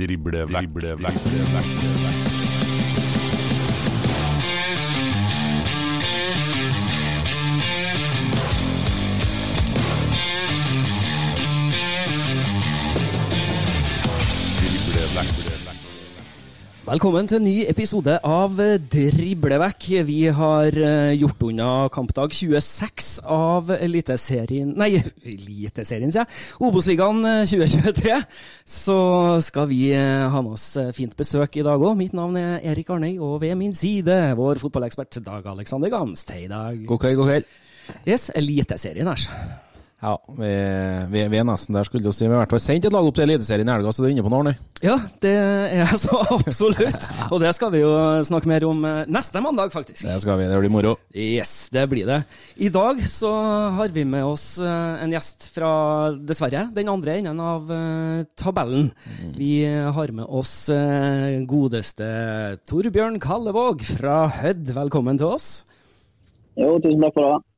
Drible vekk, drible vekk, Velkommen til en ny episode av Driblevekk. Vi har eh, gjort unna kampdag 26 av Eliteserien Nei, Eliteserien, sier jeg. Obos-ligaen eh, 2023. Så skal vi eh, ha med oss eh, fint besøk i dag òg. Mitt navn er Erik Arnøy, og ved min side vår fotballekspert Dag Alexander Gamst. Hei, Dag. God kveld, god kveld. Yes, Eliteserien, æsj. Ja, vi, vi, vi er nesten der, skulle du si. Vi har i hvert fall sendt et lag opp til Eliteserien i helga, så du er inne på noe, Arne. Ja, det er jeg så absolutt. Og det skal vi jo snakke mer om eh, neste mandag, faktisk. Det skal vi, det blir moro. Yes, det blir det. I dag så har vi med oss eh, en gjest fra, dessverre, den andre enden av eh, tabellen. Vi har med oss godeste Torbjørn Kallevåg fra Hødd. Velkommen til oss. Jo, tusen takk for det.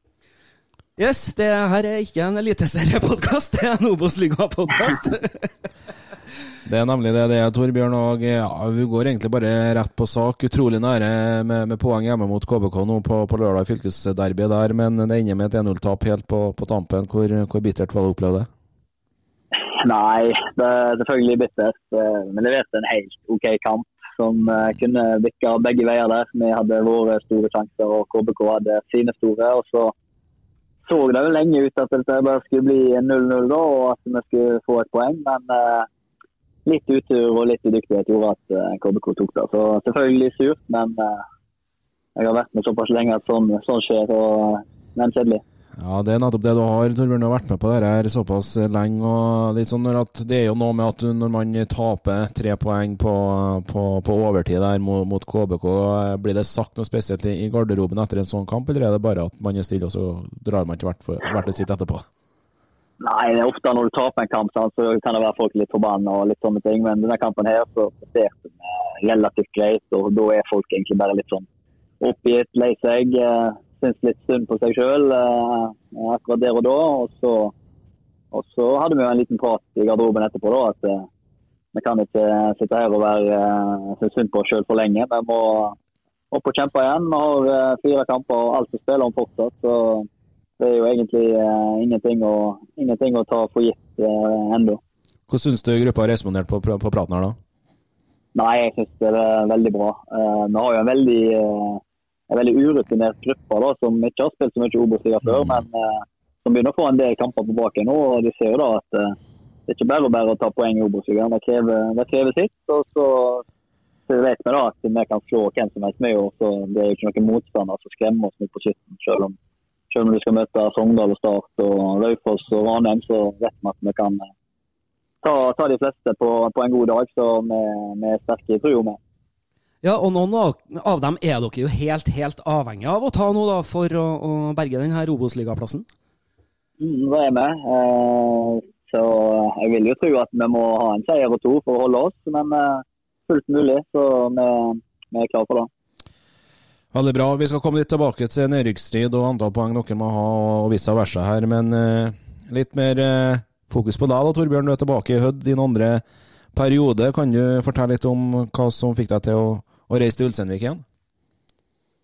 Yes, det her er ikke en eliteseriepodkast, det er en Obos-ligapodkast. Det er nemlig det det er, Torbjørn. Og ja, vi går egentlig bare rett på sak. Utrolig nære med, med poeng hjemme mot KBK nå på, på lørdag i fylkesderbyet der, men det ender med et 1-0-tap helt på, på tampen. Hvor, hvor bittert var det å oppleve det? Nei, det er selvfølgelig bittert. Men det leverte en helt OK kamp som eh, kunne bikka begge veier der. Vi hadde våre store sjanser, og KBK hadde sine store. og så så det vel lenge ut at det bare skulle bli 0-0 da, og at vi skulle få et poeng. Men eh, litt utur og litt udyktighet gjorde at eh, KBK tok det. Så selvfølgelig surt, men eh, jeg har vært med såpass lenge at sånn, sånn skjer. og Men kjedelig. Ja, det er nettopp det du har, Torbjørn. Du har vært med på det her såpass lenge. og litt sånn at Det er jo noe med at når man taper tre poeng på, på, på overtid der mot, mot KBK, blir det sagt noe spesielt i, garderoben etter en sånn kamp, eller er det bare at man er stille, og så drar man til hvert, sitt etterpå? Nei, det er ofte når du taper en kamp, så kan det være folk litt forbanna og litt sånne ting. Men denne kampen her så presterte vi relativt greit, og da er folk egentlig bare litt sånn oppgitt, lei seg. eh, Syns litt synd på seg sjøl akkurat der og da. Og så, og så hadde vi jo en liten prat i garderoben etterpå da, at eh, vi kan ikke sitte her og være uh, synes synd på oss sjøl for lenge. Vi må opp og kjempe igjen. Vi har eh, fire kamper og alt å spille om fortsatt. så det er jo egentlig eh, ingenting, å, ingenting å ta for gitt uh, ennå. Hvordan syns du gruppa har respondert på, på praten her, da? Nei, jeg syns det er veldig bra. Eh, vi har jo en veldig, eh, en veldig urutinert gruppe da, som ikke har spilt så mye Obos-liga før, men eh, som begynner å få en del kamper på baken nå. og De ser jo da at eh, det er ikke bare bare å ta poeng i Obos-ligaen. Det, det krever sitt. og så, så vet vi da at vi kan slå hvem som helst med og Det er jo ikke noen motstander som skremmer oss nå på slutten. Selv om, selv om du skal møte Sogndal og Start og Raufoss og Ranheim, så vet vi at vi kan eh, ta, ta de fleste på, på en god dag. Så vi, vi er sterke i trua med. Ja, og noen av, av dem er dere jo helt, helt avhengig av å ta nå da, for å, å berge denne Obos-ligaplassen. Mm, det er vi. Eh, så jeg vil jo tro at vi må ha en seier og to for å holde oss, men eh, fullt mulig. Så vi, vi er klare for det. Veldig bra. Vi skal komme litt tilbake til nedrykksstrid og antall poeng dere må ha, og vice versa her. Men eh, litt mer eh, fokus på deg da, Torbjørn. Du er tilbake i Hødd din andre periode. Kan du fortelle litt om hva som fikk deg til å, å reise til Ulsteinvik igjen?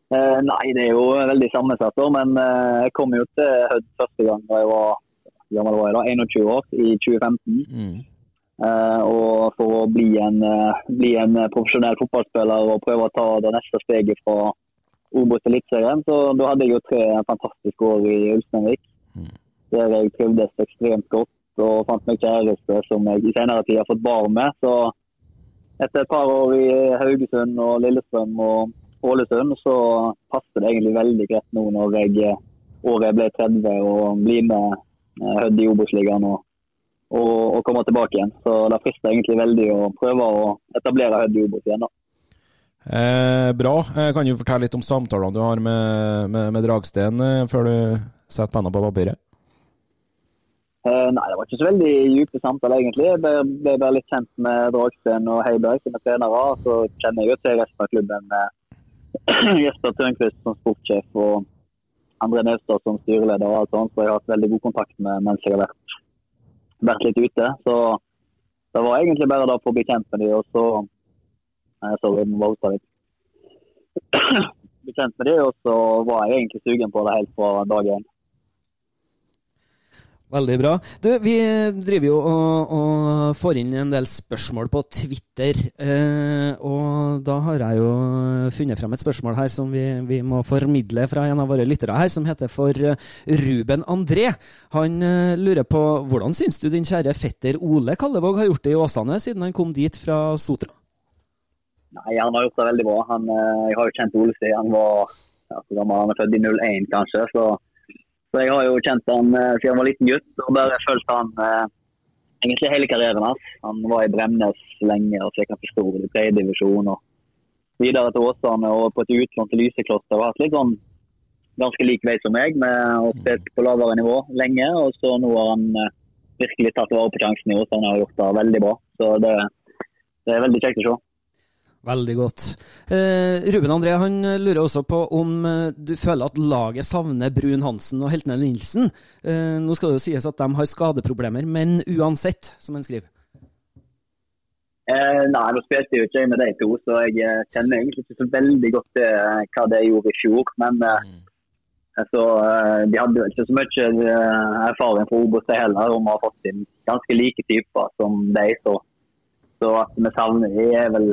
Eh, nei, det er jo veldig sammensatt. Men eh, jeg kom jo til Hødd første gang da jeg var, gammel var jeg da, 21 år, i 2015. Mm. Eh, og for å bli en, eh, bli en profesjonell fotballspiller og prøve å ta det neste steget fra Obos til Eliteserien, så da hadde jeg jo tre fantastiske år i Ulsteinvik. Mm. Der jeg trivdes ekstremt godt og fant meg kjæreste som jeg i senere tid har fått barn med. Så etter et par år i Haugesund og Lillestrøm og Ålesund, så passer det egentlig veldig greit nå når jeg året ble 30 og blir med eh, Hødd i Obos-ligaen og, og, og kommer tilbake igjen. Så det frister egentlig veldig å prøve å etablere Hødd i Obos igjen. da. Eh, bra. Jeg kan du fortelle litt om samtalene du har med, med, med Dragsten eh, før du setter penna på papiret? Eh, nei, det var ikke så veldig dype samtaler, egentlig. Jeg ble, ble bare litt kjent med Dragsten og Heiberg, sine trenere. Så kjenner jeg jo til resten av klubben med Jesper Tørnquist som sportssjef og André Nevstad som styreleder. og alt sånt, Så jeg har hatt veldig god kontakt med mens jeg har vært, vært litt ute. Så det var egentlig bare da for å bli kjent med dem, og så sorry, jeg må bare litt. Bli kjent med dem, og så var jeg egentlig sugen på det helt fra dag én. Veldig bra. Du, vi driver jo og, og får inn en del spørsmål på Twitter. Eh, og da har jeg jo funnet frem et spørsmål her som vi, vi, må formidle fra en av våre lyttere her, som heter for Ruben André. Han eh, lurer på hvordan syns du din kjære fetter Ole Kallevåg har gjort det i Åsane siden han kom dit fra Sotra? Nei, Han har gjort det veldig bra. Han, eh, jeg har jo kjent Ole siden han var ja, han er født i 01, kanskje. så så jeg har jo kjent han eh, siden han var liten gutt og bare fulgt han eh, egentlig hele karrieren hans. Han var i Bremnes lenge og fikk han for stor i tredje divisjon. og Videre til Åsane og på et utlån til Lysekloster. Har hatt litt sånn ganske lik vei som meg, med å spille på lavere nivå lenge. Og så nå har han eh, virkelig tatt vare på sjansen i Åsane og gjort det veldig bra. Så det, det er veldig kjekt å se. Veldig godt. Eh, Ruben André han lurer også på om eh, du føler at laget savner Brun Hansen og Heltene Nilsen. Eh, nå skal det jo sies at de har skadeproblemer, men uansett, som han skriver. Eh, nei, nå spilte jeg jo ikke med de to, så jeg eh, kjenner egentlig ikke så veldig godt til eh, hva de gjorde i fjor. Men mm. så, de hadde jo ikke så mye erfaring fra Obos heller, om å ha fått inn ganske like typer som de. Så, så at vi savner de er vel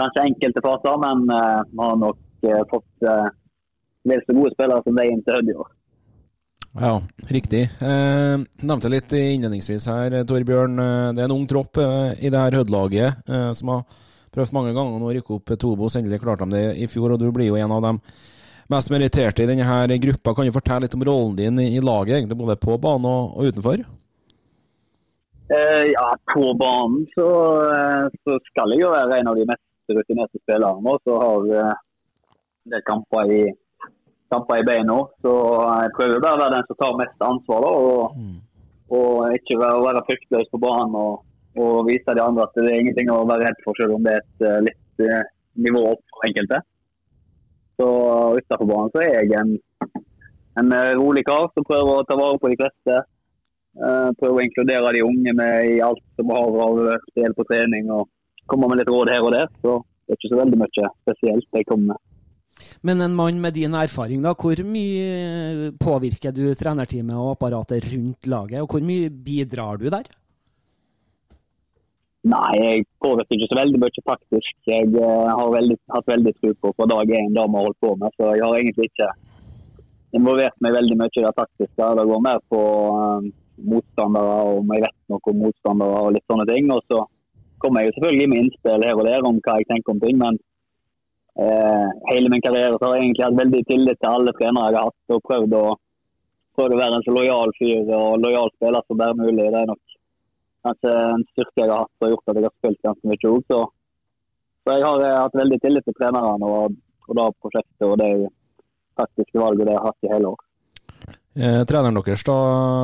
kanskje enkelte faser, men uh, vi har nok uh, fått vel så gode spillere som de inn til Hødd i år. Ja, riktig. Eh, nevnte litt innledningsvis her, Torbjørn. Det er en ung tropp eh, i det her Hødd-laget eh, som har prøvd mange ganger nå å rykke opp Tobos. Obos. Endelig klarte de det i fjor, og du blir jo en av dem mest meritterte i denne her gruppa. Kan du fortelle litt om rollen din i, laget, egentlig både på banen og, og utenfor? ja, på banen så, så, skal jeg jo være en av de mest rutinerte spillere nå, så har en del kamper i, kamper i beina. Så jeg prøver bare å være den som tar mest ansvar. Da, og, mm. og ikke være, være fryktløs på banen og, og, vise de andre at det er ingenting å være redd for, selv om det er et uh, litt uh, nivå opp for enkelte. Så utenfor banen så er jeg en, en rolig kar som prøver å ta vare på de fleste. Uh, prøver å inkludere de unge med i alt som har av spill på trening. og kommer med litt råd her og der. Så det er ikke så veldig mye spesielt jeg kommer med. Men en mann med din erfaring, da, hvor mye påvirker du trenerteamet og apparatet rundt laget, og hvor mye bidrar du der? Nei, jeg påvirker ikke så veldig mye faktisk. Jeg uh, har veldig, hatt veldig tro på fra dag én det vi har holdt på med, så jeg har egentlig ikke involvert meg veldig mye i det taktiske. Det går mer på uh, motstandere, om jeg vet noe om motstandere og litt sånne ting. Og så kommer jeg selvfølgelig med innspill her og der om hva jeg tenker om ting. Men eh, hele min karriere så har jeg egentlig hatt veldig tillit til alle trenere jeg har hatt. Og prøvd å, prøvd å være en så lojal fyr og lojal spiller som bare mulig. Det er nok kanskje en styrke jeg har hatt og gjort at jeg har spilt ganske mye òg. Så, så, jeg har eh, hatt veldig tillit til trenerne og, og det prosjektet og det taktiske valget det jeg har hatt i hele år. Eh, treneren deres da,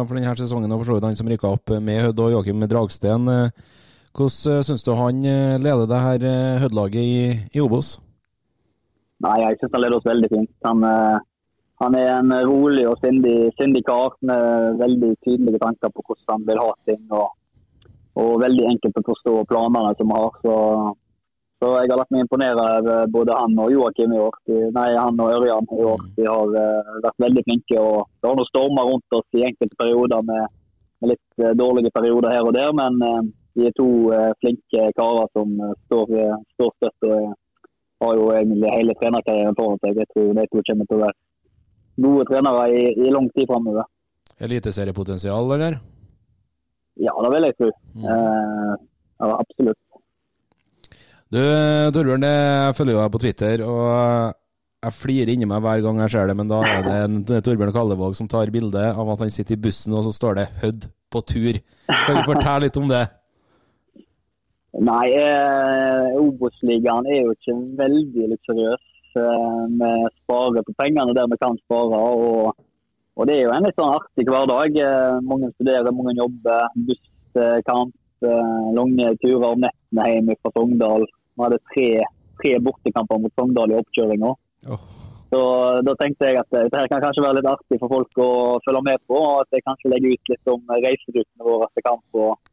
for denne sesongen og for så vidt han som rykka opp med Hødd og Joakim Dragsten. Eh, hvordan eh, syns du han eh, leder det her eh, Hødd-laget i, i Obos? Nei, jeg syns han leder oss veldig fint. Han, han er en rolig og sindig, sindig kar med veldig tydelige tanker på hvordan han vil ha ting. Og, og veldig enkelt å forstå planene som han har. Så, så jeg har latt meg imponere over både han og Joakim i år. Nei, han og Ørjan i år. De har vært veldig flinke. og Det har noen stormer rundt oss i enkelte perioder med, med litt dårlige perioder her og der. Men de er to flinke karer som står, står støtt og har jo egentlig hele trenerkarrieren foran seg. Jeg tror de to kommer til å være gode trenere i, i lang tid framover. Eliteseriepotensial, eller? Ja, det vil jeg tro. Mm. Eh, ja, absolutt. Du, Torbjørn, jeg følger deg på Twitter, og jeg flirer inni meg hver gang jeg ser det, men da er det en Torbjørn Kallevåg som tar bilde av at han sitter i bussen, og så står det 'Hødd på tur'. Kan du fortelle litt om det? Nei, eh, Obos-ligaen er jo ikke veldig luksuriøs. Eh, vi sparer på pengene der vi kan spare. Og, og, det er jo en litt sånn artig hverdag. Eh, mange studerer, mange jobber. Busskamp, eh, lange turer om nettene hjem fra Sogndal. Vi hadde tre, tre bortekamper mot Sogndal i oppkjøringa. Oh. Så Da tenkte jeg at dette kan kanskje være litt artig for folk å følge med på. og At jeg kanskje legger ut litt om reiseruttene våre til kamp. og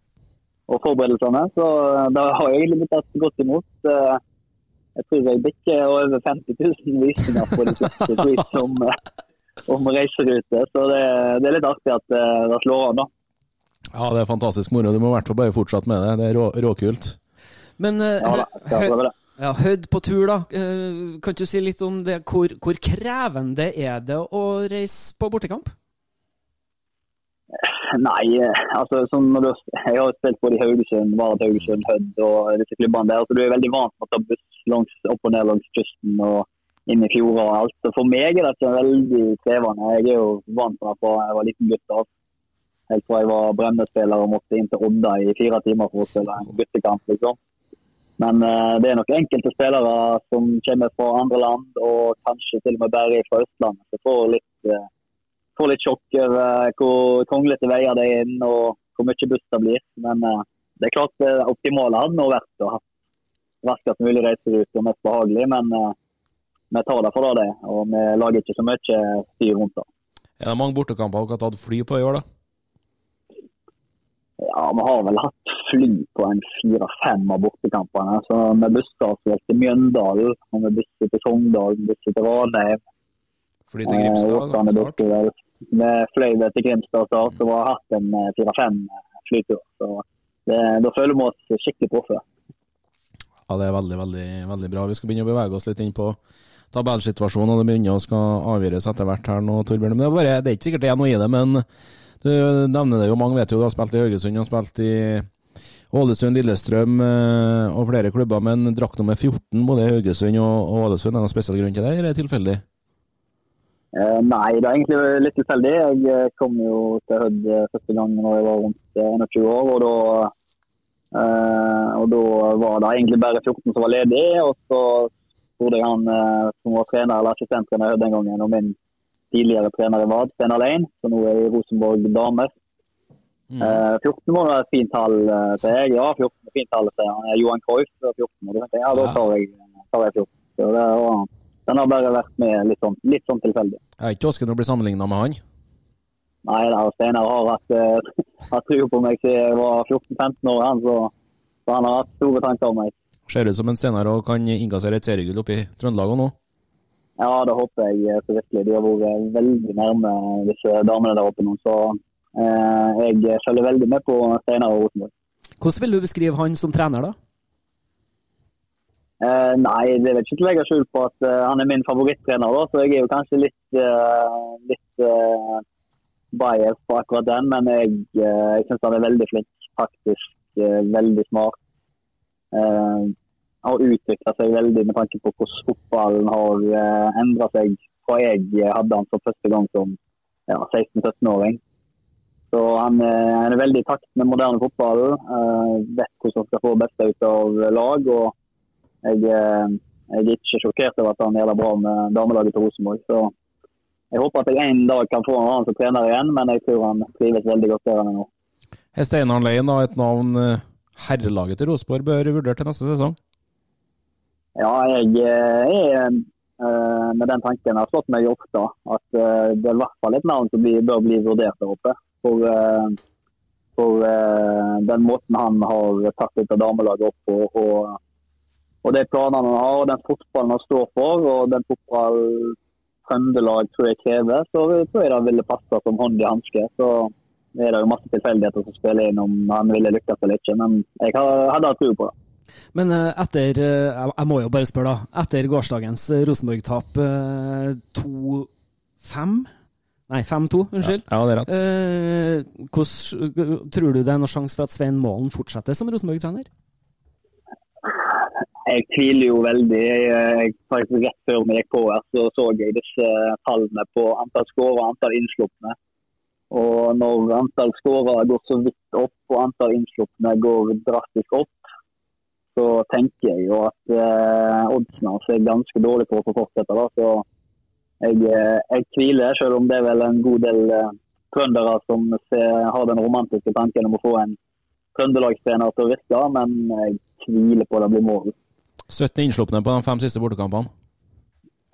og forberedelsene. Så eh, det har egentlig blitt tatt godt imot. Eh, jeg tror jeg bikker over 50 000 visninger på de siste tweets om, eh, om reiserute. Så det, det, er litt artig at det slår an, da. Ja, det er fantastisk moro. Du må i hvert fall bare fortsette med det. Det er rå, råkult. Men ja, da, ja, Hødd på tur, da. Kan du si litt om det? Hvor, hvor krevende er det å reise på bortekamp? Nei, altså sånn når du, jeg har spilt både i Haugesund, Varet Haugesund, Hødd og disse klubbene der. så Du er veldig vant med å ta buss langs, opp og ned langs kysten og inn i fjorder og alt. Så For meg er dette veldig krevende. Jeg er jo vant med det fra jeg var liten gutt. Altså. Helt fra jeg var Bremne-spiller og måtte inn til Odda i fire timer for å spille en guttekamp. liksom. Men uh, det er nok enkelte spillere som kommer fra andre land, og kanskje til og med bare fra Østlandet, som får litt uh, får litt sjokk over hvor kronglete veier det er inn og hvor mye buss det blir. Men uh, det er klart det optimale hadde nå vært å ha raskest mulig reiserute og mest behagelig. Men vi tar det for det. Og vi lager ikke så mye styr rundt det. Er det mange bortekamper dere har tatt fly på i år, da? Ja, vi har vel hatt fly på en fire-fem av bortekampene. Så vi busser oss til Mjøndalen, og vi busser til Sogndal, busser til Ranheim. Fly til Grimstad? Eh, vi fløy til Grimstad og har hatt en eh, fire-fem eh, flytur. Så det, da føler vi oss skikkelig proffe. Ja, det er veldig, veldig, veldig bra. Vi skal begynne å bevege oss litt inn på tabellsituasjonen, og det begynner å skal avgjøres etter hvert her nå, Torbjørn. Men det er, bare, det er ikke sikkert det er noe i det, men du nevner det jo, mange vet jo du har spilt i Haugesund og spilt i Ålesund, Lillestrøm eh, og flere klubber, men drakk nummer 14 både i Haugesund og Ålesund, er det noen spesiell grunn til det, eller er det tilfeldig? Uh, nei, det er egentlig litt tilfeldig. Jeg eh, kom jo til Hødd eh, første gang da jeg var rundt 21 år. Og da, og da, var det egentlig bare 14 som var ledig. Og så spurte jeg han som var trener eller assistenttrener den gangen, og min tidligere trener i VAD, Steinar Lein, som nå er i Rosenborg damer. Mm. 14 var et fint tall, sier jeg. Ja, 14 er fint tall, sier han. Johan Cruyff 14. Og da tenkte jeg, ja, da tar jeg, tar jeg 14. Så det var den har bare vært med litt sånn, litt sånn tilfeldig. Er ikke Åsken å bli sammenligna med han? Nei, da, Steinar har hatt, uh, tro på meg siden jeg var 14-15 år, han, så, så, han har hatt store tanker om meg. Ser ut som en Steinar og kan innkassere et seriegull oppe i Trøndelag nå? Ja, det håper jeg eh, så virkelig. De har vært veldig nærme disse damene der oppe nå. Så eh, jeg følger veldig med på Steinar og Rosenborg. Hvordan vil du beskrive han som trener, da? Uh, nei, det vil ikke legge skjul på at uh, han er min favorittrener. Da, så jeg er jo kanskje litt, uh, litt bias på akkurat den. Men jeg, jeg syns han er veldig flink. Faktisk veldig smart. har utvikla seg veldig med tanke på hvordan fotballen har uh, endra seg fra jeg hadde han for første gang som ja, 16-17-åring. Så han, han, er veldig i takt med moderne fotball. vet hvordan han skal få beste ut av lag. og jeg, eh, jeg, er ikke sjokkert over at han gjør det bra med damelaget til Rosenborg. Så jeg håper at jeg en dag kan få han som trener igjen, men jeg tror han trives veldig godt der han er nå. Er Steinar Lein da et navn eh, herrelaget til Rosenborg bør vurdere til neste sesong? Ja, jeg er uh, med den tanken jeg har slått meg ofte, at det er i hvert fall et navn som bør bli vurdert der oppe. For, for den måten han har tatt ut av damelaget opp på, og, og de planene han har, og den fotballen han står for, og den fotballen Trøndelag tror jeg krever, så tror jeg det ville passe som hånd i hanske. Så er det jo masse tilfeldigheter som spiller inn om han ville lykkes eller ikke, men jeg hadde hatt tro på det. Men etter Jeg må jo bare spørre, da. Etter gårsdagens Rosenborg-tap 2-5 Nei, 5-2, unnskyld. Ja, ja, det er rett. Eh, hvordan, tror du det er noen sjanse for at Svein Målen fortsetter som Rosenborg-trener? Jeg tviler jo veldig. Jeg, faktisk Rett før vi gikk på her, så så jeg disse tallene på antall skårer og antall innslupne. Og når antall skårere går så vidt opp og antall innslupne går drastisk opp, så tenker jeg jo at eh, oddsene er ganske dårlige for å få fortsette. Da. Så jeg, eh, jeg, tviler, selv om det er vel en god del eh, trøndere som ser, har den romantiske tanken om å få en trøndelagstrener til å virke, men jeg tviler på det blir mål. 17 innslupne på de fem siste bortekampene.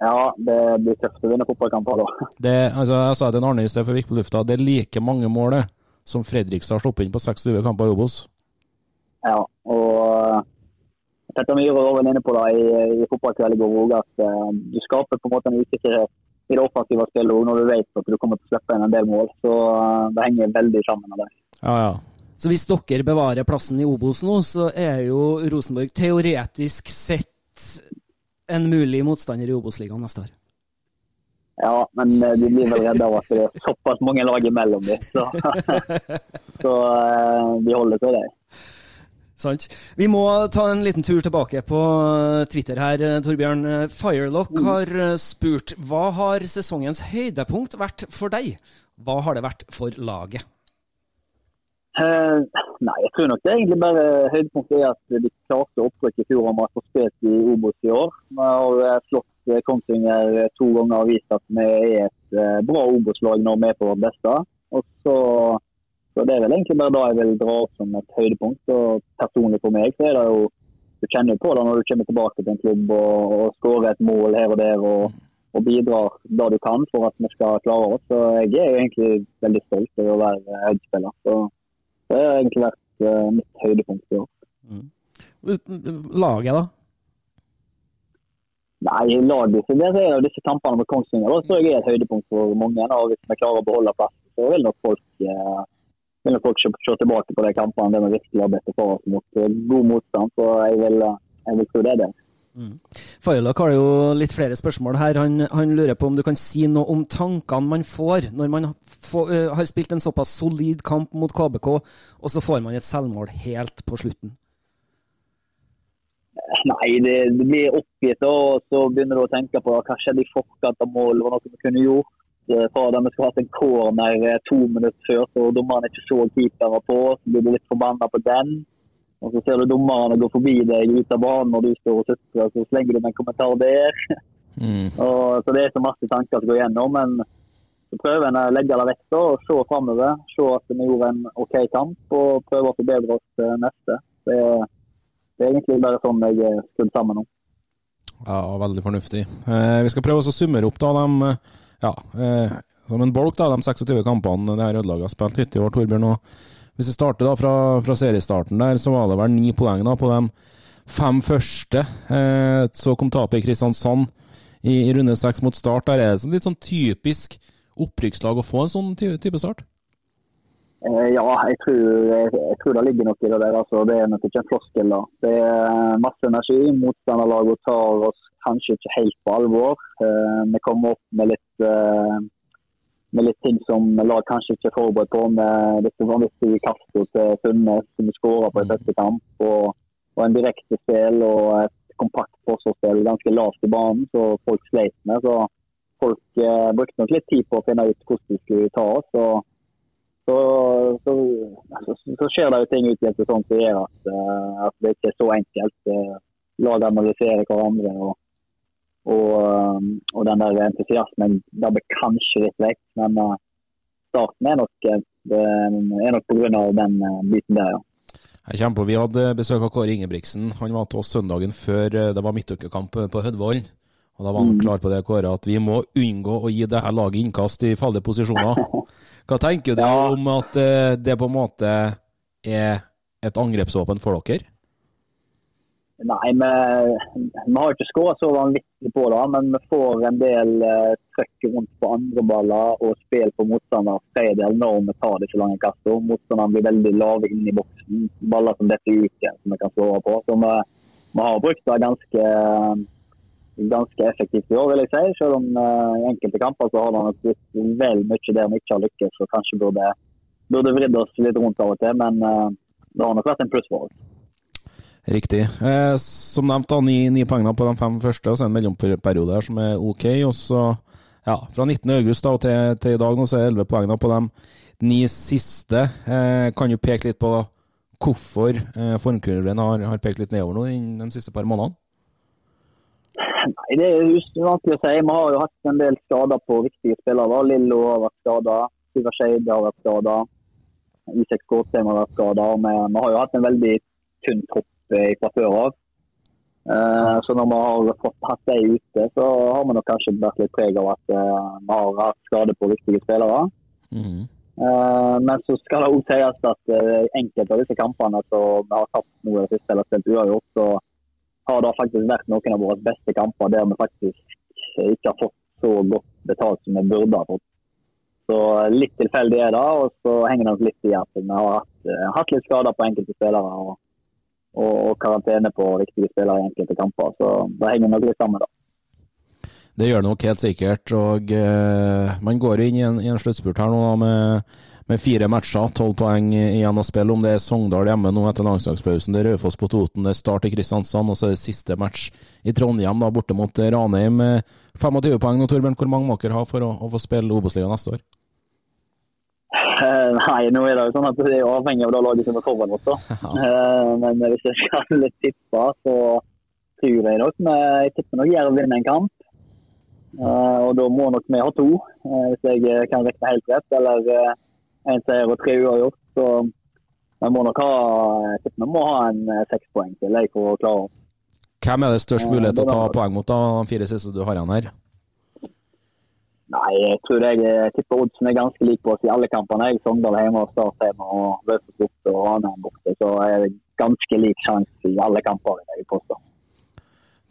Ja, det blir tøft å vinne fotballkamper da. Det, altså, jeg sa til Arne i sted for gikk på lufta, det er like mange mål som Fredrikstad har sluppet inn på 26 kamper i Obos. Ja, og Petter Myhre var vel inne på det i, i fotballkveld i går at uh, du skaper på en måte en usikkerhet i det offensive spillet når du vet at du kommer til å slippe inn en del mål. Så uh, det henger veldig sammen med det. Ja, ja. Så hvis dere bevarer plassen i Obos nå, så er jo Rosenborg teoretisk sett en mulig motstander i Obos-ligaen neste år? Ja, men uh, de blir vel redde av at det er såpass mange lag imellom dem. Så, så de holder til det. Sant. Vi må ta en liten tur tilbake på Twitter her, Torbjørn. Firelock mm. har eh, spurt hva har sesongens høydepunkt vært for deg? Hva har det vært for laget? Uh, nei, jeg tror nok det er egentlig bare høydepunktet er at de klarte opprykk i fjor om å få spilt i Obos i år. Vi har eh, slått Kongsvinger to ganger og vist at vi er et bra Obos-lag når vi er på vårt beste. Og så så Det er vel egentlig bare da jeg vil dra opp som et høydepunkt. og Personlig for meg så er det jo Du kjenner jo på det når du kommer tilbake til en klubb og, og skårer et mål her og der og, og bidrar da du kan for at vi skal klare oss. Så Jeg er egentlig veldig stolt over å være Høyre-spiller. Det har egentlig vært uh, mitt høydepunkt i år. Mm. Laget, da? Nei, laget så det er jo disse kampene med Kongsvinger så jeg er et høydepunkt for mange. Og hvis vi klarer å beholde plassen, så vil nok folk uh, vil folk se, se, tilbake på de kampene der vi virkelig har bedt for oss mot eh, god motstand. Så jeg vil, eh, jeg vil tro det er det. Mm. Failak har jo litt flere spørsmål her. Han, han, lurer på om du kan si noe om tankene man får når man får, uh, har spilt en såpass solid kamp mot KBK, og så får man et selvmål helt på slutten? Nei, det, det blir oppgitt, og så begynner du å tenke på hva skjedde i forkant av mål. hva noe vi kunne gjort? Eh, fra dem vi skulle hatt en corner eh, to minutter før, så dommeren ikke så keeperen på. Så blir du litt forbanna på den. Og så ser du dommerne gå forbi deg ut av banen når du står og sutrer, så slenger du med en kommentar der. Mm. Og, så det er så masse tanker som går gjennom. Men så prøver en å legge det vekk og se framover. Se at vi gjorde en OK kamp, og prøve å forbedre oss til neste. Det er, det er egentlig bare sånn jeg er skrudd sammen nå. Ja, veldig fornuftig. Eh, vi skal prøve å summere opp da de ja, eh, som en bolk, da, de 26 kampene det her ødelaget har spilt hittil i år, Torbjørn. Og hvis vi starter da fra, fra, seriestarten der, så var det vel ni poeng da på de fem første. Eh, så kom tapet i Kristiansand i, i runde seks mot start. Der er det sånn litt sånn typisk opprykkslag å få en sånn type start? Eh, ja, jeg tror, jeg, jeg tror, det ligger noe i det der. Altså, det er nok ikke en floskel. da. Det er masse energi. Motstanderlaget tar oss kanskje ikke helt på alvor. Eh, vi kommer opp med litt, uh, med litt ting som lag kanskje ikke er forberedt på. Med dette vanvittige kastet til Sundnes som skåra på i første kamp. Og, og en direkte spill og et kompakt forsvarsspill ganske lavt i banen, så folk sleit med. Så folk eh, brukte nok litt tid på å finne ut hvordan de skulle ta oss. og så, så, så, så, skjer det jo ting ut i en sesong som gjør at, at, det ikke er så enkelt. Lag analyserer hverandre. og Og, um, og den der entusiasmen dabber kanskje litt vekk. Men uh, starten er nok, uh, det er nok pga. den uh, biten der, ja. Jeg kommer på, Vi hadde besøk av Kåre Ingebrigtsen. Han var til oss søndagen før det var midtukekamp på Hødvoll. Og Da var han Mm. klar på det, Kåre, at vi må unngå å gi det her laget innkast i farlige posisjoner. Hva tenker du om at eh, det på en måte er et angrepsvåpen for dere? Nei, vi, vi har ikke skåra så vanvittig på det, men vi får en del uh, trøkk rundt på andre baller og spill på motstander tredjedel når vi tar disse lange kastene. Motstanderen blir veldig lave inn i boksen. Baller som detter ut igjen, som vi kan slå på. Så vi, vi har brukt det ganske, ganske effektivt i år, vil jeg si. Selv om uh, i enkelte kamper så har det nok blitt vel mye der vi ikke har lykkes. Så kanskje burde, burde vridd oss litt rundt av og til, men uh, det har nok vært en pluss for oss. Riktig. Eh, som nevnt, da, ni, ni poeng på de fem første, og så en mellomperiode her som er OK. Og så, ja, fra 19. august da, og til, til i dag nå, så er det 11 poeng på de ni siste. Eh, kan du peke litt på hvorfor eh, formkurven har, har pekt litt nedover nå de siste par månedene? Nei, Det er vanskelig å si. Vi har jo hatt en del skader på viktige spillere. Lillo har vært skada, Syver Skeid har vært skada, Isak Skåtheim har vært skada. Vi, vi har jo hatt en veldig tynn tropp eh, fra før av. Eh, så når vi har fått hatt de ute, så har vi nok kanskje vært litt preg av at eh, vi har hatt skade på viktige spillere. Eh, men så skal det òg sies at enkelte av disse kampene som vi har tapt noe i det siste, eller spilt uavgjort, så har det faktisk vært noen av våre beste kamper der vi faktisk ikke har fått så godt betalt som vi burde ha fått. Så litt tilfeldig er det, og så henger det litt i at vi har hatt, hatt litt skader på enkelte spillere. og, og, karantene på viktige spillere i enkelte kamper. Så det henger nok litt sammen, da. Det gjør det nok helt sikkert. og eh, Man går inn i en, i en sluttspurt her nå da, med, med fire matcher, tolv poeng igjen å spille. Om det er Sogndal hjemme nå etter landslagspausen, det er Raufoss på Toten, det er Start i Kristiansand, og så er det siste match i Trondheim, da, borte mot Ranheim. Eh, 25 poeng nå, Torbjørn. Hvor mange må dere ha for å, å få spille Obos-ligaen neste år? Eh, Nei, nå er det jo sånn at det er avhengig av det laget som er foran oss. da. Eh, Men hvis jeg skal tippe, så tror jeg nok jeg tipper nok Jerv vinner en kamp. Eh, Og da må nok vi ha to, hvis jeg kan regne helt rett. Eller en seier og tre uavgjort. Så vi må nok ha vi må ha en seks poeng til jeg, for å klare oss. Hvem er det størst Ja, mulighet til å ta poeng mot, da, de fire siste du har igjen her? Nei, jeg tror jeg, jeg tipper oddsen er ganske lik på oss i alle kampene. Jeg Sogndal hjemme og Start hjemme og Raufoss borte og Ranheim borte. Så er det ganske lik sjanse i alle kamper. vil jeg påstå.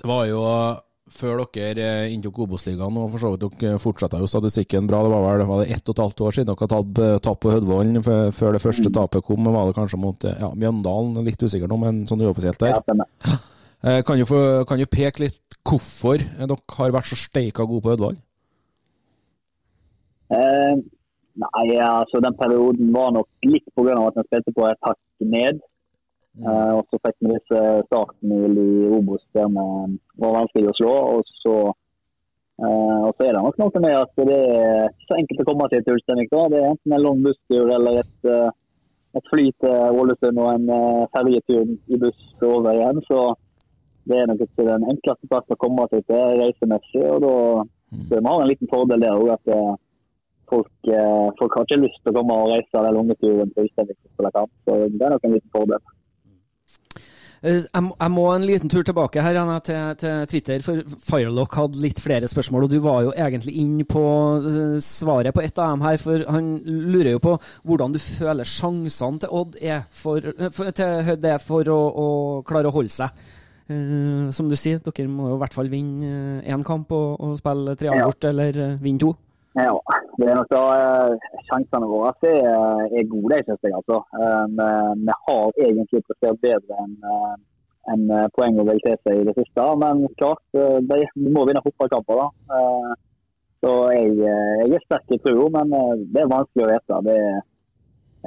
Det var jo før dere eh, inntok Obos-ligaen, og for så vidt dere fortsatte jo statistikken bra. Det var vel var det ett og et halvt år siden dere tapte eh, på Hødvollen før det første tapet kom. Var det kanskje mot eh, ja, Mjøndalen? Litt usikker nå, men sånn uoffisielt der. Ja. Eh, Kan du, få, kan du peke litt hvorfor eh, dere har vært så steika gode på Hødvoll? Eh, nei, altså den perioden var nok litt pga. at vi spilte på et hakk ned. Eh, og så fikk vi disse starten i Obos der vi var vanskelig å slå. Og så, eh, og så er det nok noe med at det er ikke så enkelt å komme til til Ulsteinvik. Det er enten en lang busstur eller et, eh, et fly til Ålesund og en uh, ferjetur i buss over igjen. Så det er nok ikke den enkleste plassen å komme seg til reisemessig. og da så vi har en liten fordel der òg, at eh, folk, eh, folk har ikke lyst til å komme og reise den lange turen til Ulsteinvik for å spille kamp. Så det er nok en liten fordel. Eh, Jeg må, en liten tur tilbake her Anna, til, til Twitter, for Firelock hadde litt flere spørsmål. Og du var jo egentlig inn på eh, svaret på ett av dem her, for han lurer jo på hvordan du føler sjansene til Odd er for, eh, for, til for å, å klare å holde seg. Eh, som du sier, dere må jo i hvert fall vinne én kamp og, og spille tre avgjort, eller eh, vinne to. Ja, det er nok da eh, Sjansene våre er, er gode, synes jeg. altså. Eh, Vi, har egentlig prestert bedre enn en eh, poeng og kvalitet i det siste. Men klart, eh, de, må vinne fotballkamper. da. Eh, Så jeg, eh, jeg er sterk i troa, men eh, det er vanskelig å vite. Det,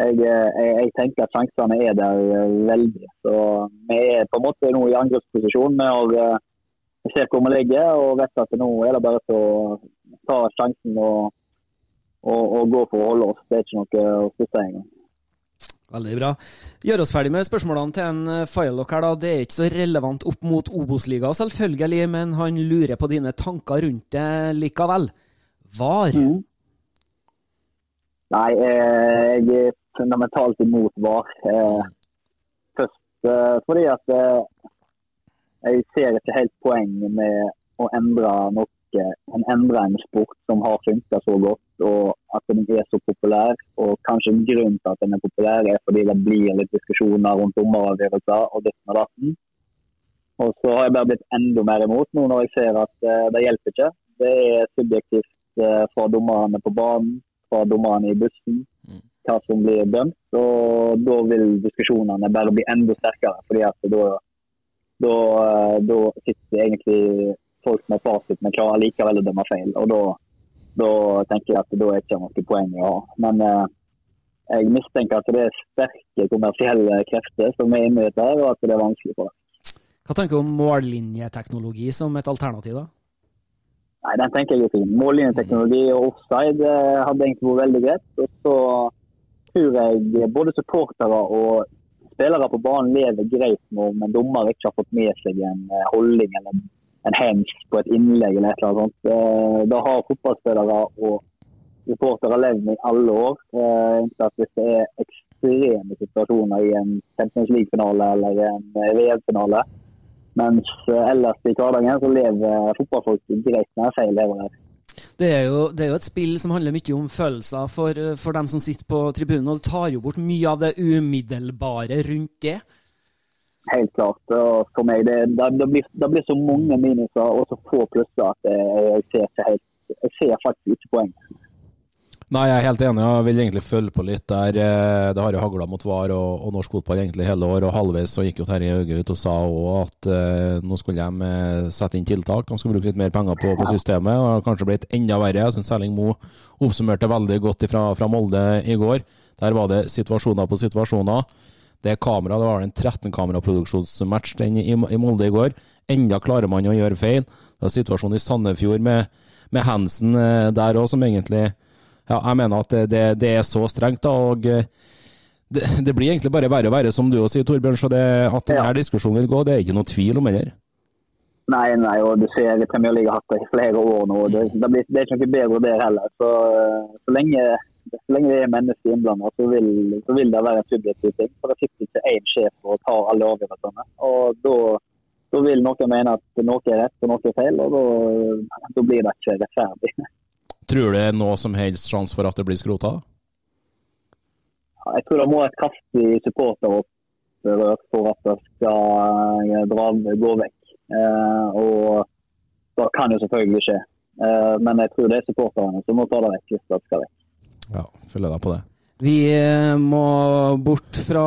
jeg, eh, jeg, jeg tenker at sjansene er der eh, veldig. Så Vi er på en måte nå i angrepsposisjon. Vi har eh, ser hvor vi ligger og vet at nå er det bare å ta sjansen og, og, og gå for å holde oss. Det er ikke noe å stusse engang. Veldig bra. Gjør oss ferdig med spørsmålene til en eh, Firelock her, da. Det er ikke så relevant opp mot Obos-liga, selvfølgelig, men han lurer på dine tanker rundt det likevel. VAR? Mm. Nei, eh, jeg er fundamentalt imot VAR. Eh, først eh, fordi at jeg ser ikke helt poenget med å endre noe en endrer en sport som har funka så godt, og at den er så populær. Og kanskje en grunn til at den er populær, er fordi det blir litt diskusjoner rundt dommeravgjørelser og ditten og datten. Og så har jeg bare blitt enda mer imot nå når jeg ser at uh, det hjelper ikke. Det er subjektivt uh, fra dommerne på banen, fra dommerne i bussen, mm. hva som blir dømt. Og da vil diskusjonene bare bli enda sterkere, fordi at da, da, uh, da sitter egentlig folk med fasit, men klarer likevel å dømme feil. Og da, da tenker jeg at det er ikke noe poeng å ha. Men eh, jeg mistenker at det er sterke kommersielle krefter som er inne i dette, og at det er vanskelig for dem. Hva tenker du om mållinjeteknologi som et alternativ, da? Nei, Den tenker jeg er fin. Mållinjeteknologi og offside eh, hadde egentlig vært veldig greit. Og så tror jeg både supportere og spillere på banen lever greit nå, men dommer ikke har fått med seg en eh, holdning eller en hands på et innlegg eller et eller annet sånt. Eh, da har fotballspillere og supportere levd med i alle år. at hvis det er ekstreme situasjoner i en Champions League-finale eller en VM-finale. Mens eh, ellers i hverdagen så lever fotballfolk greit med feil lever. Det er, jo, det er, jo, et spill som handler mye om følelser for, for dem som sitter på tribunen. Og det tar jo bort mye av det umiddelbare rundt det. Helt klart. Og for meg, det, det, det, blir, det, blir, så mange minuser og så få plusser at jeg ser, helt, jeg ser faktisk ikke poeng. Nei, jeg er helt enig. Jeg vil egentlig følge på litt der. Eh, det har jo hagla mot VAR og, og, norsk fotball egentlig hele år. og Halvveis så gikk jo Terje Hauge ut og sa òg at eh, nå skulle de uh, sette inn tiltak. De skulle bruke litt mer penger på, på systemet. og Kanskje blitt enda verre. Jeg syns Erling Moe oppsummerte veldig godt fra, fra Molde i går. Der var det situasjoner på situasjoner. Det er kamera, det var en 13-kameraproduksjonsmatch i, i Molde i går. Enda klarer man å gjøre feil. Det er situasjonen i Sandefjord med, med Hansen eh, der òg, som egentlig Ja, jeg mener at det, det er så strengt, da. og eh, det, det, blir egentlig bare verre og verre, som du sier, Torbjørn. Så det, at denne ja. diskusjonen vil gå, det er ikke noe tvil om heller. Nei, nei, og du ser Premier League har hatt det i flere år nå. Det, det, blir, det er ikke noe bedre der heller. Så, så lenge så lenge det er mennesker innblanda, så, så, vil det være en subjektiv ting. For det sitter ikke én sjef og tar alle avgjørelsene. Og da, da, vil noen mene at noe er rett og noe er feil, og da, da blir det ikke rettferdig. Tror du det er noe som helst sjanse for at det blir skrota? Jeg tror det må et kraftig supporteropprør for at det skal eh, dra, gå vekk. Eh, og det kan jo selvfølgelig skje. Eh, men jeg tror det er supporterne som må ta det vekk hvis det skal vekk. Ja, følger deg på det. Vi eh, må bort fra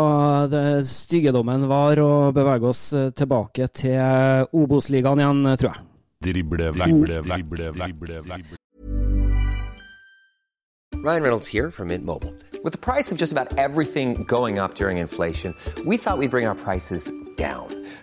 det styggedommen var og bevege oss eh, tilbake til Obos-ligaen igjen, tror jeg. Drible, drible, drible, drible, vekk. Ryan Reynolds here from Mint Mobile. With the price of just about everything going up during inflation, we thought we'd bring our prices down.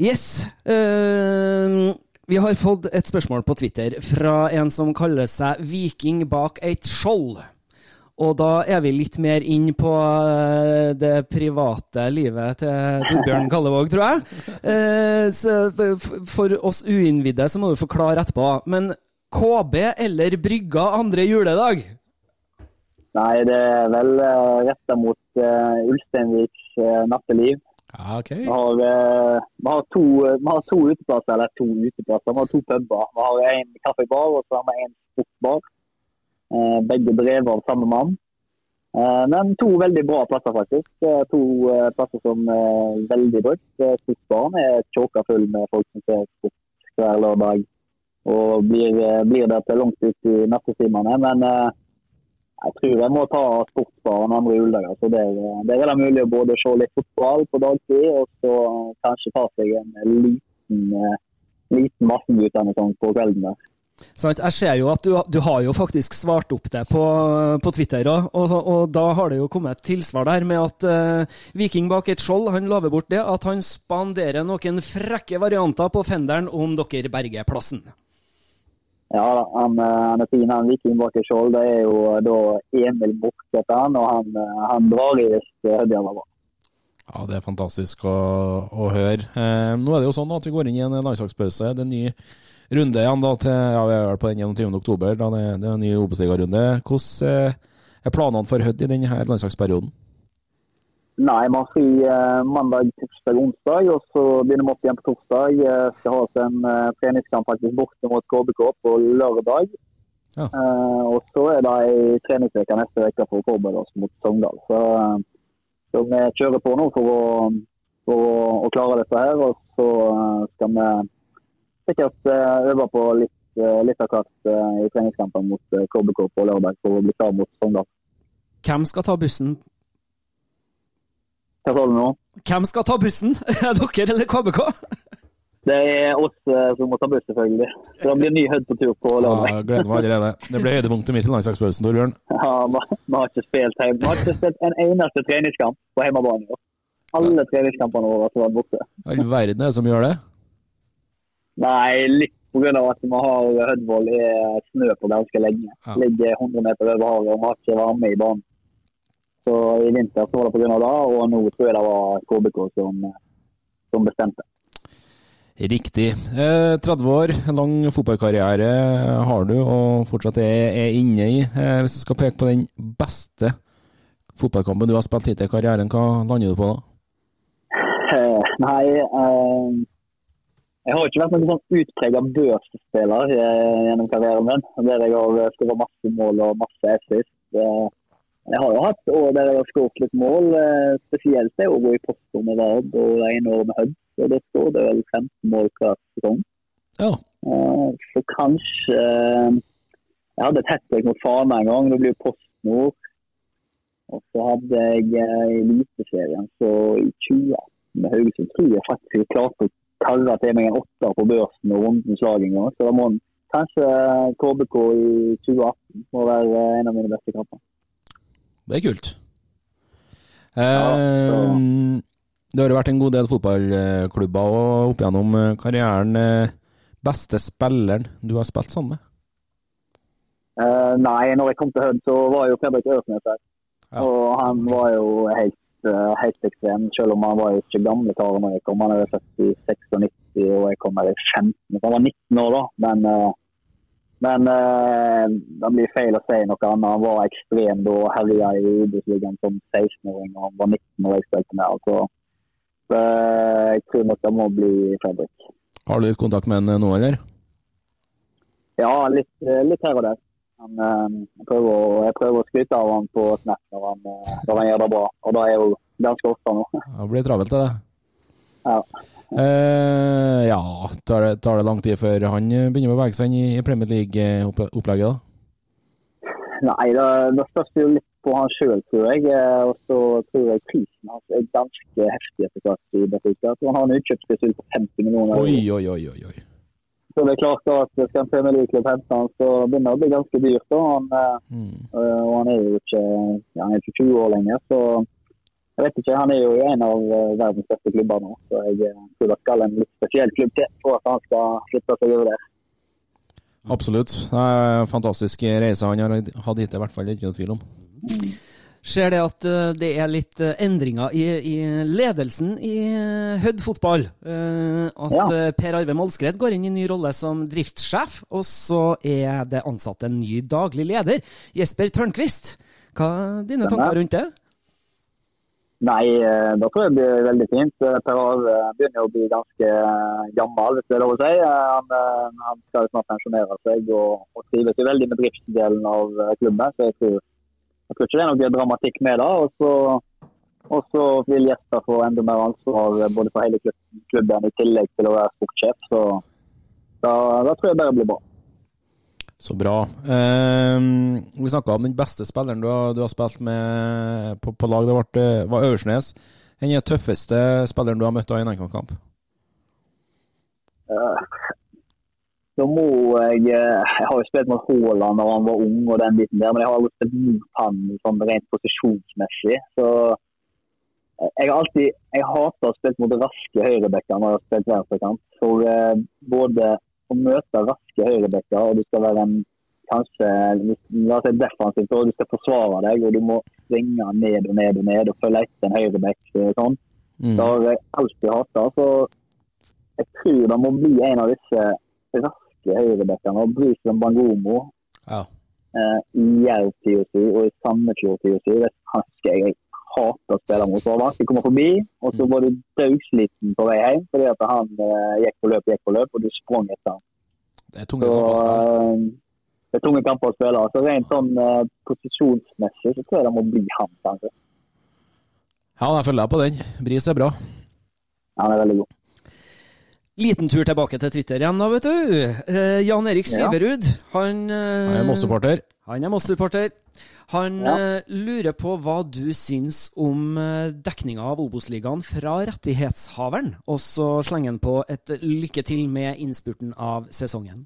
Yes. Uh, vi har fått et spørsmål på Twitter fra en som kaller seg Viking bak eit skjold. Og da er vi litt mer inn på eh, det private livet til Torbjørn Kallevåg, tror jeg. Eh, så for oss uinnvidde så må du forklare etterpå. Men KB eller Brygga andre juledag? Nei, det er vel retta mot Ulsteinviks natteliv. Ja, ok. Vi har, eh, vi, har to, vi har to uteplasser, eller to uteplasser. Vi har to puber. Vi har en kaffebar og så har vi en sportsbar. Eh, begge drevet av samme mann. Eh, men to veldig bra plasser, faktisk. Eh, to eh, plasser som er veldig brukt. Eh, Sportsbaren er tjåka full med folk som ser sport hver lørdag. Og blir, eh, blir der til langt ut i nattetimene. Men eh, jeg tror jeg må ta sportsbaren andre juledager. Så der, der er det mulig å både se litt fotball på dagtid, og så kanskje ta seg en liten, eh, liten massenguttende sånn på kvelden der. Sånn, Jeg ser jo at du, du har jo faktisk svart opp det på, på Twitter òg, og, og da har det jo kommet et tilsvar der med at uh, Viking bak et skjold han lover bort det, at han spanderer noen frekke varianter på fenderen om dere berger plassen. Ja han, eh, han er fin, han Viking bak i skjold. Det er jo eh, da Emil Mork han, og han, eh, han drar i hvis Hødbjørn var. Ja, det er fantastisk å, å høre. Eh, nå er det jo sånn at vi går inn i en landslagspause. Det er en ny runde igjen da til ja, vi er på den 21. oktober. Da det, det er en ny Obos-ligarunde. Hvordan eh, er planene for Hødd i denne landslagsperioden? Nei, man har fri eh, mandag, tirsdag, onsdag, og så begynner vi opp igjen på torsdag. Eh, skal ha oss en eh, treningskamp faktisk borte mot KBK på lørdag. Ja. Uh, og så er det ei treningsuke neste uke for å forberede oss mot Sogndal. Så, så vi kjører på nå for å, for å, å klare dette her. Og så skal vi sikkert øve på litt, litt av hvert i treningskampen mot KBK på lørdag for å bli klar mot Sogndal. Hvem skal ta bussen? Hva sa du nå? Hvem skal ta bussen? Er dere eller KBK? Det er oss eh, som må ta buss, selvfølgelig. Så det blir ny Hødd på tur på lørdag. Ja, gleder meg allerede. Det ble høydepunktet mitt i landslagspausen, Torbjørn. Ja, vi har ikke spilt hjemme. Vi har ikke spilt en eneste treningskamp på hjemmebane. i år. Alle treningskampene våre har vært borte. All verden er det som gjør det. Nei, litt pga. at vi har Hødvoll er snø på ganske lenge. Ja. Ligger 100 meter over havet og vi har ikke varme i banen. Så i vinter så var det pga. det, og nå tror jeg det var KBK som, som bestemte. Riktig. Eh, 30 år, en lang fotballkarriere har du, og fortsatt er, er inne i. Eh, hvis du skal peke på den beste fotballkampen du har spilt hittil i karrieren, hva lander du på da? Eh, Nei, eh, jeg har ikke vært noen sånn utprega børsspiller eh, gjennom karrieren min. Der jeg har skåret masse mål og masse assist. Jeg har jo hatt år der jeg har skåret litt mål, eh, spesielt det å gå i posten med Vard og en år med Hødd. Og da står det vel 15 mål hver sesong. Ja. Eh, Så kanskje eh, Jeg hadde et hat trick mot Fana en gang. Det blir jo Post Nord. Og så hadde jeg Eliteserien så i 2018 med Haugesund tror jeg faktisk jeg klarte å karre til meg en åtter på børsen og rundens lag en gang. Så da må kanskje KBK i 2018 må være en av mine beste kamper. Det er kult. Eh, det har jo vært en god del fotballklubber og opp gjennom eh, karrieren. eh, Beste spilleren du har spilt sammen med? Eh, nei, når jeg kom til Hødd, så var jo Fredrik Ørsnes der. Ja. Og han var jo helt, eh, helt ekstrem, selv om han var jo ikke gamle karen når jeg kom. Han er født i 96, og jeg kom her i 15. Så han var 19 år da. Men, eh, men eh, det blir feil å si noe annet. Han var ekstrem da og herja i Obos-ligaen som 16-åring, og han var 19 år jeg spilte med. Altså, så eh, jeg tror nok det må bli Fredrik. Har du litt kontakt med han nå, eller? Ja, litt, eh, litt her og der. Han, eh, jeg, prøver å, jeg prøver å skryte av han på Snap når han, når han gjør det bra. Og det er jo ganske ofte nå. Det blir travelt, det. Ja. Eh, ja, tar det, tar det lang tid før han begynner å bevege seg inn i Premier League-opplegget, da? Nei, det, det spørs jo litt på han sjøl, tror jeg. Eh, Og så tror jeg prisen hans er ganske heftig etter hvert i Benfica. Han har en utkjøpsklausul på 50 millioner. Oi, oi, oi, oi. oi. Så det er klart at skal en Premier League-klubb hente han, så begynner det å bli ganske dyrt. da. Han, eh, Mm. eh, og han er jo ikke, ja, han er ikke 20 år lenger, så jeg vet ikke, Han er jo i en av eh, verdens beste klubber nå, så jeg eh, tror det skal en litt spesiell klubb til for at han skal flytte seg over der. Absolutt. Det er en fantastisk reise han har hatt hit, i hvert fall. Det er ikke noe tvil om. Ser det at eh, det er litt endringer i, i ledelsen i Hødd fotball? Eh, At Ja. Per Arve Målskred går inn i en ny rolle som driftssjef, og så er det ansatt en ny daglig leder, Jesper Tørnquist. Hva er dine tanker rundt det? Nei, eh, da tror jeg det blir veldig fint. Eh, Per Arve begynner jo å bli ganske eh, gammel, hvis det er lov å si. Eh, Han, eh, han skal snart pensjonere seg og, og trives jo veldig med driftsdelen av eh, klubben. Så jeg tror, jeg tror ikke det er noe dramatikk med det. Og så, og så vil gjester få enda mer ansvar eh, både for hele klubben i tillegg til å være sportssjef. Så da, da tror jeg bare blir bra. Så bra. Ehm, vi snakka om den beste spilleren du har, du har spilt med på, på lag. Det ble, var Øversnes. Hvem er den tøffeste spilleren du har møtt i en enkeltkamp? Eh, Så må jeg eh, Jeg har jo spilt mot Haaland da han var ung og den biten der, men jeg har jo spilt mot han sånn rent posisjonsmessig. Så eh, jeg har alltid Jeg hater å spille mot raske høyrebacker når jeg har spilt venstrekant. For eh, både å møte raske høyrebekker, og du skal være en kanskje la oss si defensivt, og du skal forsvare deg, og du må springe ned og ned og ned og følge etter en høyreback eh, sånn. Mm. Det har jeg alltid hata. Så jeg tror det må bli en av disse raske høyrebackene. Bruce Bangomo Ja. eh, i Jerv-tida si og i Sandefjord-tida si. Det han jeg jeg hate å spille mot. Håvard. var kommer komme forbi, og så var du dødsliten på vei hjem fordi at han eh, gikk på løp, gikk på løp, og du sprang etter ham. Det er tunge kamper å spille. eh, det er tunge kamper å spille. Så rent sånn eh, posisjonsmessig så tror jeg det må bli han, kanskje. Ja, jeg følger deg på den. Bris er bra. Han er veldig god. Liten tur tilbake til Twitter igjen, da, vet du. Eh, Jan Erik Ja. Han eh, Han er Moss-supporter. Han er Moss-supporter. Han Ja. eh, lurer på hva du syns om eh, dekninga av Obos-ligaen fra rettighetshaveren, og så slenger han på et lykke til med innspurten av sesongen.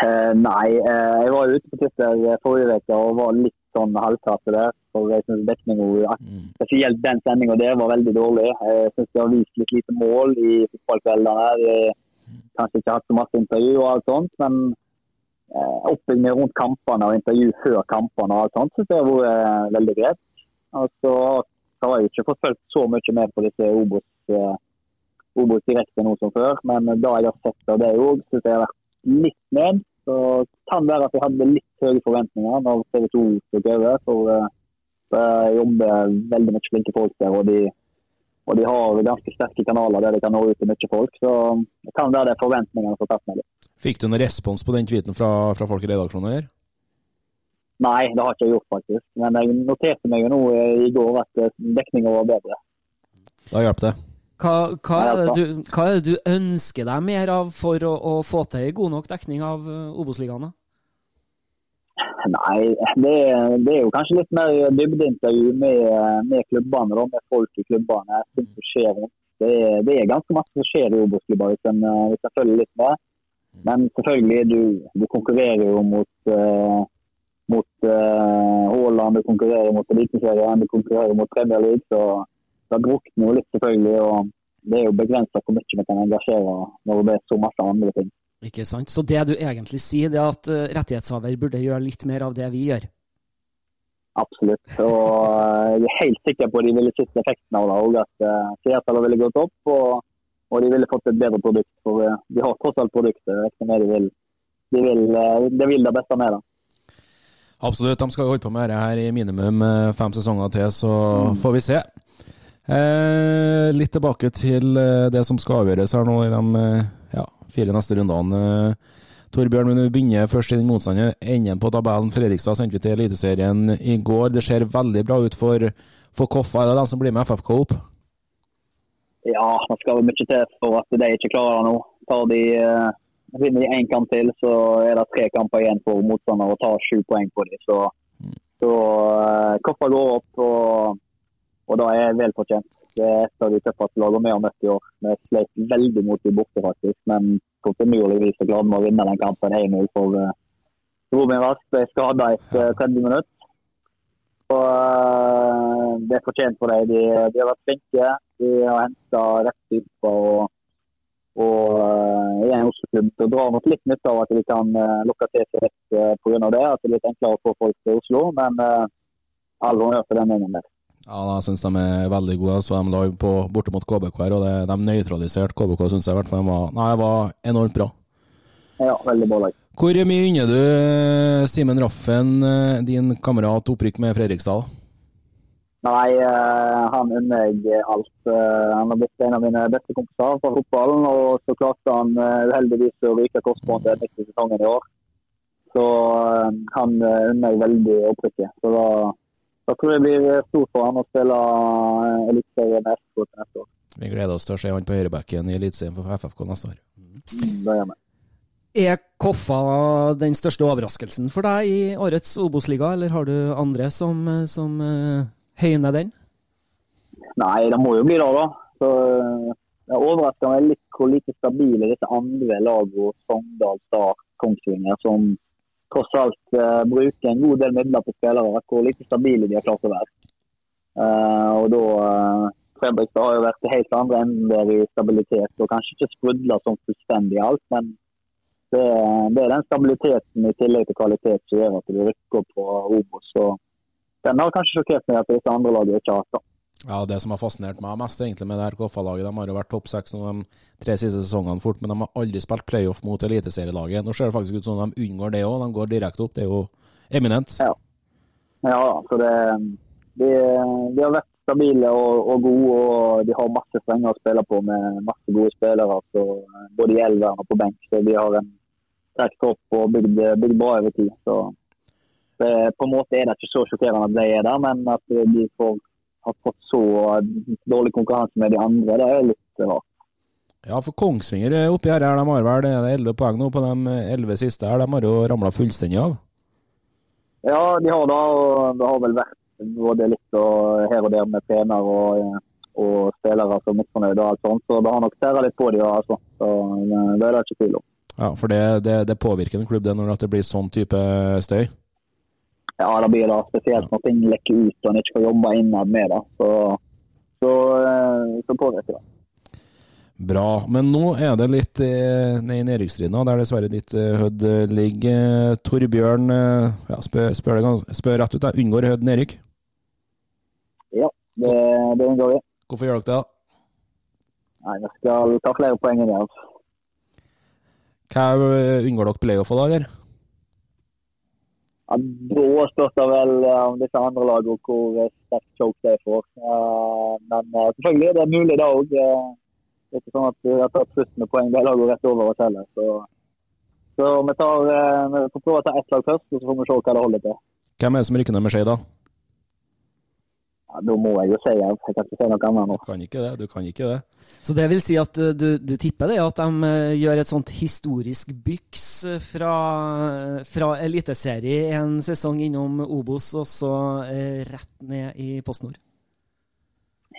Eh, nei, eh, jeg var ute på Twitter eh, forrige uke og var litt sånn halvkate der. For jeg synes dekninga, Mm. spesielt den sendinga der, var veldig dårlig. Jeg syns de har vist litt lite mål i fotballkveldene. her. De Kanskje ikke hatt så masse intervju og alt sånt, men eh, oppbygging rundt kampene og intervju før kampene og alt sånt syns jeg har vært eh, veldig greit. Og så har jeg ikke fått fulgt så mye med på disse Obos, eh, Obos direkte nå som før, men da jeg har sett av det òg, syns jeg har vært litt ned. Så kan være at jeg hadde litt høye forventninger når TV 2 tok over. For jeg det jobber veldig mye flinke folk der, og de, og de har ganske sterke kanaler der de kan nå ut til mye folk. Så det kan være det forventningene som har tatt meg litt. Fikk du noen respons på den tweeten fra, fra folk i redaksjonen? her? Nei, det har jeg ikke gjort faktisk. Men jeg noterte meg jo nå eh, i går at dekninga var bedre. Da hjalp det. Hva, hva, er du, hva er det du ønsker deg mer av for å, å få til god nok dekning av eh, Obos-ligaene? Nei, det, det er jo kanskje litt mer dybdeintervju med, med klubbene, da, med folk i klubbene. Ting som skjer rundt. Det det er ganske masse som skjer i Obos-klubber hvis eh, hvis en følger litt med. Men selvfølgelig, du, du konkurrerer jo mot uh, mot Haaland, uh, du konkurrerer mot Eliteserien, du konkurrerer mot Premier League. Så det drukner jo litt, selvfølgelig. og Det er jo begrensa hvor mye vi kan engasjere når det er så masse andre ting. Ikke sant? Så det du egentlig sier, det er at eh, rettighetshaver burde gjøre litt mer av det vi gjør. Absolutt. Og eh, jeg er helt sikker på at de ville sett effekten av det òg. At uh, seertallet ville gått opp, og, og de ville fått et bedre produkt. For eh, de har tross alt produktet. det de vil, de vil, eh, de vil det beste med det. Absolutt. De skal jo holde på med dette her i minimum eh, fem sesonger til, så får vi se. Eh, litt tilbake til eh, det som skal avgjøres her nå i de eh, ja, fire neste rundene. Eh, Torbjørn, men vi begynner først i den motstanderen. Enden på tabellen. Fredrikstad sendte vi til Eliteserien i går. Det ser veldig bra ut for, for Koffa. Er det de som blir med FFK opp? Ja, det skal vel mye til for at de ikke klarer det nå. Tar de Vinner de én kamp til, så er det tre kamper igjen for motstander å ta sju poeng på dem. Så, så uh, Koffa går opp, og, og det er vel fortjent. Det er et av de tøffeste lagene vi har møtt i år. Vi sleit veldig mot de borte, faktisk. Men kontinuerligvis klarte vi å vinne den kampen 1-0 for uh, Robin Rask ble skada etter 30 minutter. Og uh, det er fortjent for dem. De, de har vært flinke. De har henta rett type. og, og uh, er en Oslo-klubb som drar nok litt nytte av at de kan uh, lukke til seg rett uh, pga. det. At det er litt enklere å få folk til Oslo. Men all honnør for den gjengen der. Ja, jeg syns de er veldig gode. Så de live på, borte mot KBK her, og det, de nøytraliserte KBK, syns jeg i hvert fall var, nei, var enormt bra. Ja, veldig bra lag. Hvor mye unner du eh, Simen Raffen, eh, din kamerat, opprykk med Fredrikstad? Nei, uh, han unner jeg alt. Han har blitt en av mine beste kompiser fra fotballen. Og så klarte han uh, uheldigvis å ryke korsbåndet midt i sesongen i år. Så han unner jeg veldig opprykket. Så da da tror jeg det blir stort for han å spille Eliteserien FK til neste år. Vi gleder oss til å se han på høyrebacken i Eliteserien for FFK neste år. Mm, det gjør vi. Er Koffa den største overraskelsen for deg i årets Obos-liga, eller har du andre som, som uh, høyner den? Nei, det må jo bli det, da. Så, det overrasker meg litt hvor lite stabile disse andre lagene, Sogndal, Start, Kongsvinger, som tross alt uh, bruker en god del midler på spillere, hvor lite stabile de har klart å være. Uh, og da uh, Fredrikstad har jo vært helt andre ender i stabilitet, og kanskje ikke sprudla sånn fullstendig alt, men det, det, er den stabiliteten i tillegg til kvalitet som gjør at de rykker på Obos. Den har kanskje sjokkert meg at disse andre lagene ikke har hatt. Ja, Det som har fascinert meg mest egentlig med det her KFA-laget, de har jo vært topp seks de tre siste sesongene fort, men de har aldri spilt playoff mot eliteserielaget. Nå ser det faktisk ut som de unngår det òg, de går direkte opp. Det er jo eminent. Ja, ja så det, de, de har vært stabile og, og, gode, og de har masse strenger å spille på med masse gode spillere. Så, både i elveren og på benk. Så de har en sterk topp og bygd, bygd bra over tid. Så det, på en måte er det ikke så sjokkerende at de er der, men at de får har fått så dårlig konkurranse med de andre, det er litt rart. Ja, for Kongsvinger oppi her, de har vel elleve poeng nå på de elleve siste. her, De har jo ramla fullstendig av? Ja, de har da, og Det har vel vært både litt og her og der med trener og, og spillere som er misfornøyde og alt sånt. Så det har nok tæra litt på de, altså. Så det er det ikke tvil om. Ja, For det, det, det påvirker en klubb det når det blir sånn type støy? Det blir det. Spesielt når ting lekker ut og en ikke får jobbe innad med det. Så, så, så påvirker det. Bra. Men nå er det litt eh, ned i nedrykksrinna, der dessverre ditt eh, Hødd ligger. Torbjørn ja, spør, spør, spør, rett ut, unngår Hødd nedrykk? Ja, det, det unngår vi. Hvorfor gjør dere det? da? Nei, Vi skal ta flere poeng enn Jerv. Hva unngår dere playoff da, eller? Ja, Da spørs det vel om disse andre lagene hvor sterkt choke de får. Men selvfølgelig er det mulig, det òg. Det er ikke sånn at vi har tatt flust med poeng. De lager rett over oss heller. Så, så vi, tar, vi får prøve å ta ett lag først, og så får vi se hva det holder til. Hvem er det som rykker ned med Skei, da? Ja, da må jeg jo si Jerv. Jeg kan ikke si noe annet nå. Du kan ikke det. du kan ikke det. Så det vil si at du, du tipper det, at de gjør et sånt historisk byks fra, fra eliteserie en sesong innom Obos, og så rett ned i PostNord?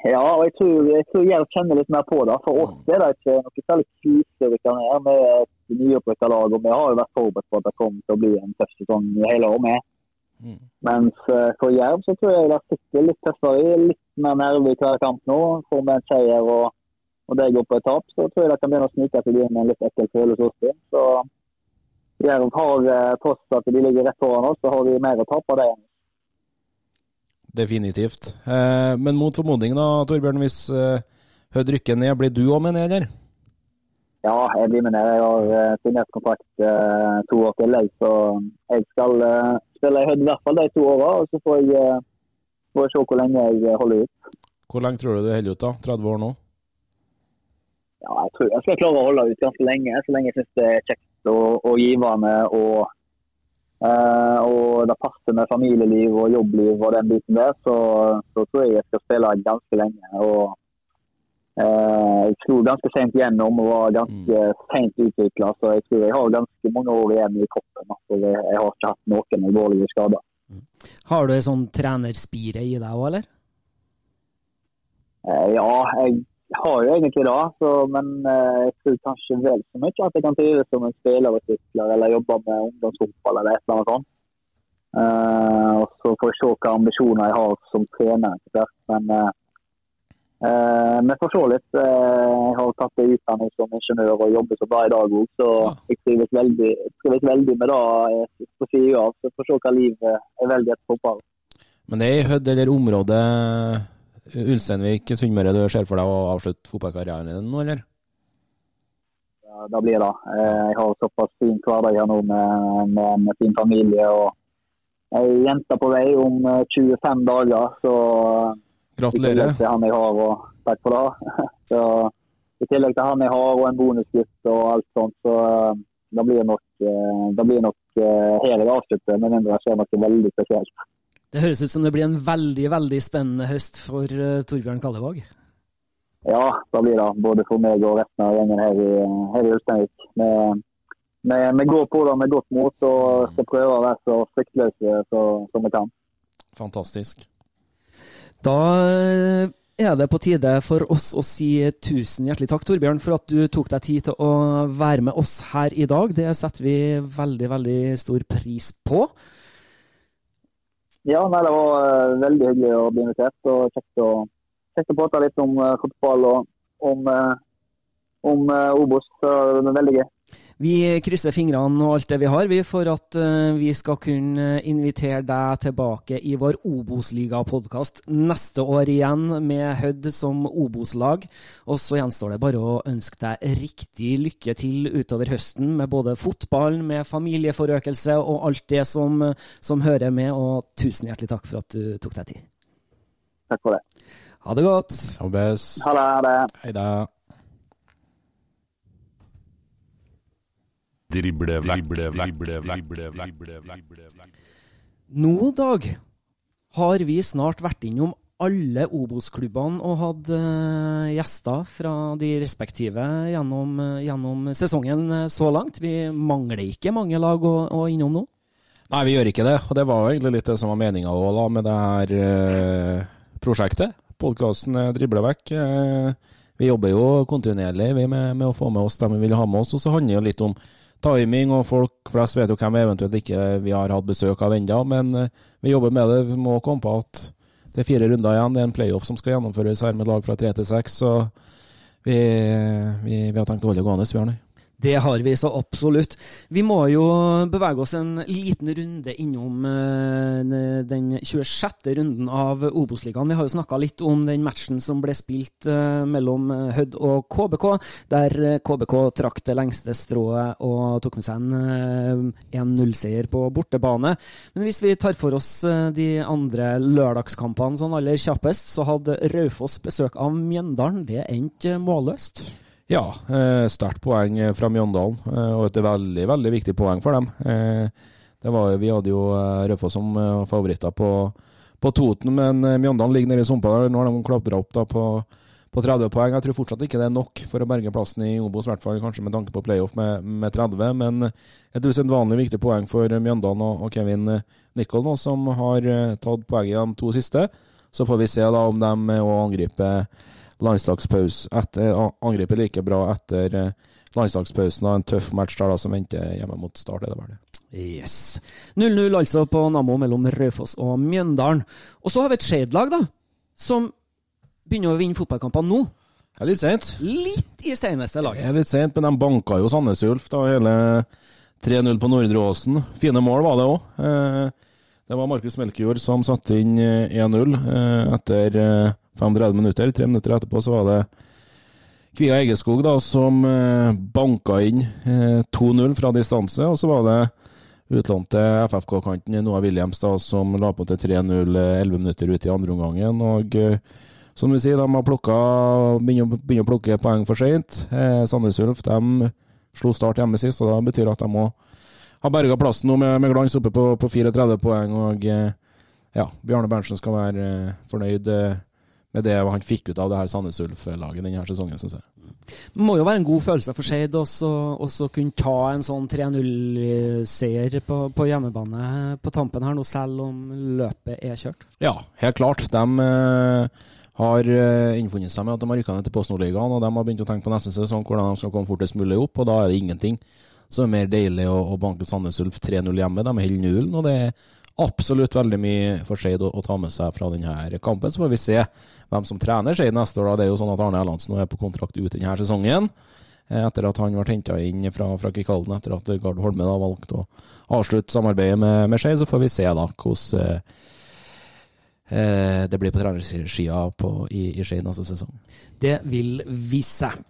Ja, og jeg tror, jeg tror Jerv kjenner litt mer på det. For oss er det ikke noe særlig krise vi kan gjøre med et nyopprykka lag. Og vi har jo vært forberedt på at det kommer til å bli en tøff sesong i hele år med. Mm. Mens for Jerv så tror jeg det sitter litt tøffere i, litt mer nerve i hver kamp nå. Får vi en seier og, og det går på et tap, så tror jeg det kan begynne å snike seg inn en litt ekkel følelse hos dem. Så Jerv har, tross at de ligger rett foran oss, så har de mer å tape av det. Definitivt. Eh, men mot formodning, da, Torbjørn, hvis eh, Hødd rykker ned, blir du òg med ned, eller? Ja, jeg blir med ned. Jeg har uh, signert kontrakt eh, to år til. Jeg, så jeg skal eh, spille i Hødd i hvert fall de to åra. Og så får jeg, eh, får se hvor lenge jeg holder ut. Hvor lenge tror du du holder ut? da? 30 år nå? Ja, Jeg tror jeg skal klare å holde ut ganske lenge. Så lenge jeg syns det er kjekt og, og givende. Og, og det passer med familieliv og jobbliv og den biten der. Så, så tror jeg jeg skal spille ganske lenge. og jeg slo ganske sent gjennom og var ganske mm. sent utvikla, så jeg tror jeg har ganske mange år igjen i kroppen. Altså, jeg har ikke hatt noen alvorlige skader. Mm. Har du en sånn trenerspire i deg òg, eller? Ja, jeg har jo egentlig det. Så, men jeg tror kanskje vel så mye at jeg kan trives som en spillerutvikler eller jobbe med ungdomsfotball eller et eller annet sånt. Eh, og så får jeg se hva ambisjoner jeg har som trener Men hvert. Men eh, vi får se litt. Eh, jeg har tatt en utdanning som ingeniør og jobber så bra i dag òg, så jeg trives veldig, trives veldig med det eh, på sida av. Så får se hva livet er veldig etter fotball. Men det er i Hødd eller området Ulsteinvik, Sunnmøre du ser for deg å avslutte fotballkarrieren din nå, eller? Ja, det blir det. Jeg har såpass fin hverdag her nå med, med, en fin familie. og ei jente på vei om eh, 25 dager. Så i tillegg til han jeg har, og takk for det. Så, I tillegg til han jeg har og en bonusgutt og alt sånt, så eh, det blir nok, da det blir nok eh, her jeg avslutter, med mindre det skjer noe veldig spesielt. Det høres ut som det blir en veldig veldig spennende høst for Torbjørn Kallevåg. Ja, det blir det. Både for meg og resten av gjengen her i, her i Ulsteinvik. Vi, vi, vi går på det med godt mot og skal prøve å være så fryktløse som vi kan. Fantastisk. Da eh, er det på tide for oss å si tusen hjertelig takk, Torbjørn, for at du tok deg tid til å være med oss her i dag. Det setter vi veldig, veldig stor pris på. Ja, nei, det var eh, veldig hyggelig å bli invitert. og Kjekt å, kjekt å prate litt om eh, fotball og om, om Obos. Det var veldig gøy. Vi krysser fingrene og alt det vi har, vi, for at eh, vi skal kunne invitere deg tilbake i vår Obos-liga-podkast neste år igjen, med Hødd som Obos-lag. Og så gjenstår det bare å ønske deg riktig lykke til utover høsten, med både fotballen, med familieforøkelse og alt det som, som hører med. Og tusen hjertelig takk for at du tok deg tid. Takk for det. Ha det godt. Ha det. Ha det. Hei da. Drible vekk, drible vekk, drible vekk, drible vekk. Nå, Dag, har vi snart vært innom alle Obos-klubbene og hatt uh, gjester fra de respektive gjennom, eh, gjennom sesongen eh, så langt. Vi mangler ikke mange lag å, å innom nå. Nei, vi gjør ikke det. Og det var jo egentlig litt det som var meninga med det her uh, prosjektet. Podkasten dribler vekk. Uh, vi jobber jo kontinuerlig vi med, med å få med oss dem vi vil ha med oss. Og så handler det jo litt om timing, og folk flest vet jo hvem eventuelt ikke vi har hatt besøk av ennå. Men eh, vi jobber med det. Vi må komme på at det er fire runder igjen. Det er en playoff som skal gjennomføres her med lag fra tre til seks. Så vi, vi, vi har tenkt å holde det gående, nå. Det har vi så absolutt. Vi må jo bevege oss en liten runde innom eh, den 26. runden av Obos-ligaen. Vi har jo snakka litt om den matchen som ble spilt eh, mellom Hødd og KBK, der eh, KBK trakk det lengste strået og tok med seg en 1-0-seier på bortebane. Men hvis vi tar for oss de andre lørdagskampene sånn aller kjappest, så hadde Raufoss besøk av Mjøndalen. Det endte målløst. Ja, eh, sterkt poeng fra Mjøndalen, eh, og et veldig veldig viktig poeng for dem. Eh, var, vi hadde jo eh, Raufoss som eh, favoritter på, på Toten, men eh, Mjøndalen ligger nede i sumpa. der. Nå har de klatra opp da på, på 30 poeng. Jeg tror fortsatt ikke det er nok for å berge plassen i Obos, i hvert fall kanskje med tanke på playoff med, med 30. Men et usedvanlig viktig poeng for Mjøndalen og, og Kevin Nicol nå, som har eh, tatt poeng i de to siste. Så får vi se da om de òg angriper landslagspause angriper like bra etter eh, landslagspausen og en tøff match der da som venter hjemme mot Start. er det vel det. Yes. 0-0 altså på Nammo mellom Raufoss og Mjøndalen. Og så har vi et Skeid-lag, da, som begynner å vinne fotballkamper nå. Det er litt sent. Litt i seneste Det laget. er litt sent, men de banka jo Sandnes Ulf da, hele 3-0 på Nordre Åsen. Fine mål var det òg. Det var Markus Melkjord som satte inn eh, 1-0 eh, etter eh, 35 minutter. Tre minutter etterpå så var det Kvia Egeskog da, som eh, banka inn eh, 2-0 fra distanse. Og så var det utlånte FFK-kanten Noah Williams da, som la på til 3-0 eh, 11 minutter ut i andre omgangen. Og eh, som vi sier, de har plukka, begynner, begynner å plukke poeng for seint. Eh, Sandnes Ulf de slo Start hjemme sist, og det betyr at de må ha berga plassen nå med, med glans oppe på, på 34 poeng. Og eh, ja, Bjarne Berntsen skal være eh, fornøyd eh, med det han fikk ut av det her Sandnes Ulf-laget denne sesongen, syns jeg. Det må jo være en god følelse for Skeid også også kunne ta en sånn 3-0-seier på, på hjemmebane på tampen her nå, selv om løpet er kjørt. Ja, helt klart. De eh, har eh, innfunnet seg med at de har rykka ned til Post Nord-ligaen, og de har begynt å tenke på neste sesong hvordan de skal komme fortest mulig opp, og da er det ingenting som er mer deilig å, å banke Sandnes Ulf 3-0 hjemme. De holder nullen, og det er absolutt veldig mye for Skeid å, å ta med seg fra denne kampen. Så får vi se hvem som trener Skeid neste år. da. Det er jo sånn at Arne Erlandsen er på kontrakt ut denne sesongen. eh, Etter at han ble henta inn fra, fra Kikalden, etter at Gard Holme da valgte å avslutte samarbeidet med, med Skeid, så får vi se da hvordan eh, det blir på trenerskia i, i Skeid neste sesong. Det vil vise seg.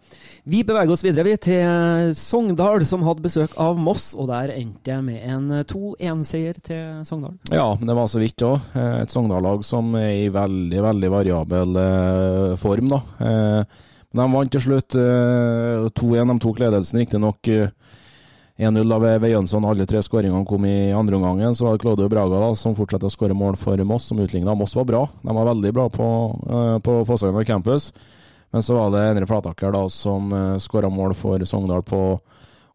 Vi beveger oss videre vi til Sogndal, som hadde besøk av Moss. Og der endte jeg med en 2-1-seier til Sogndal. Ja, men det var så vidt òg. Et Sogndal-lag som er i veldig, veldig variabel eh, form, da. Eh, men de vant til slutt eh, 2-1. De tok ledelsen riktignok uh, 1-0 da ved, Jønsson. Alle tre skåringene kom i andre omgang. Så var det Claudio Braga da, som fortsatte å skåre mål for Moss, som utligna. Moss var bra. De var veldig bra på, uh, på Fosshagen campus. Men så var det Endre Flataker da, som uh, skåra mål for Sogndal på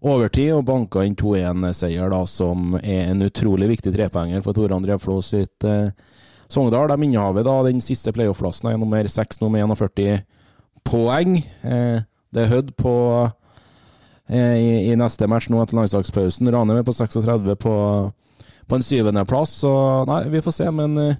overtid og banka inn 2-1-seier, da, som er en utrolig viktig trepoenger for Tore André Flo sitt eh, Sogndal. De innehaver da den siste playoff-plassen, er nummer 6 nummer 41 poeng. Eh, det er Hødd på eh, i, i neste match nå etter landslagspausen. Ranheim er på 36 på, på en syvendeplass, så nei, vi får se. Men eh,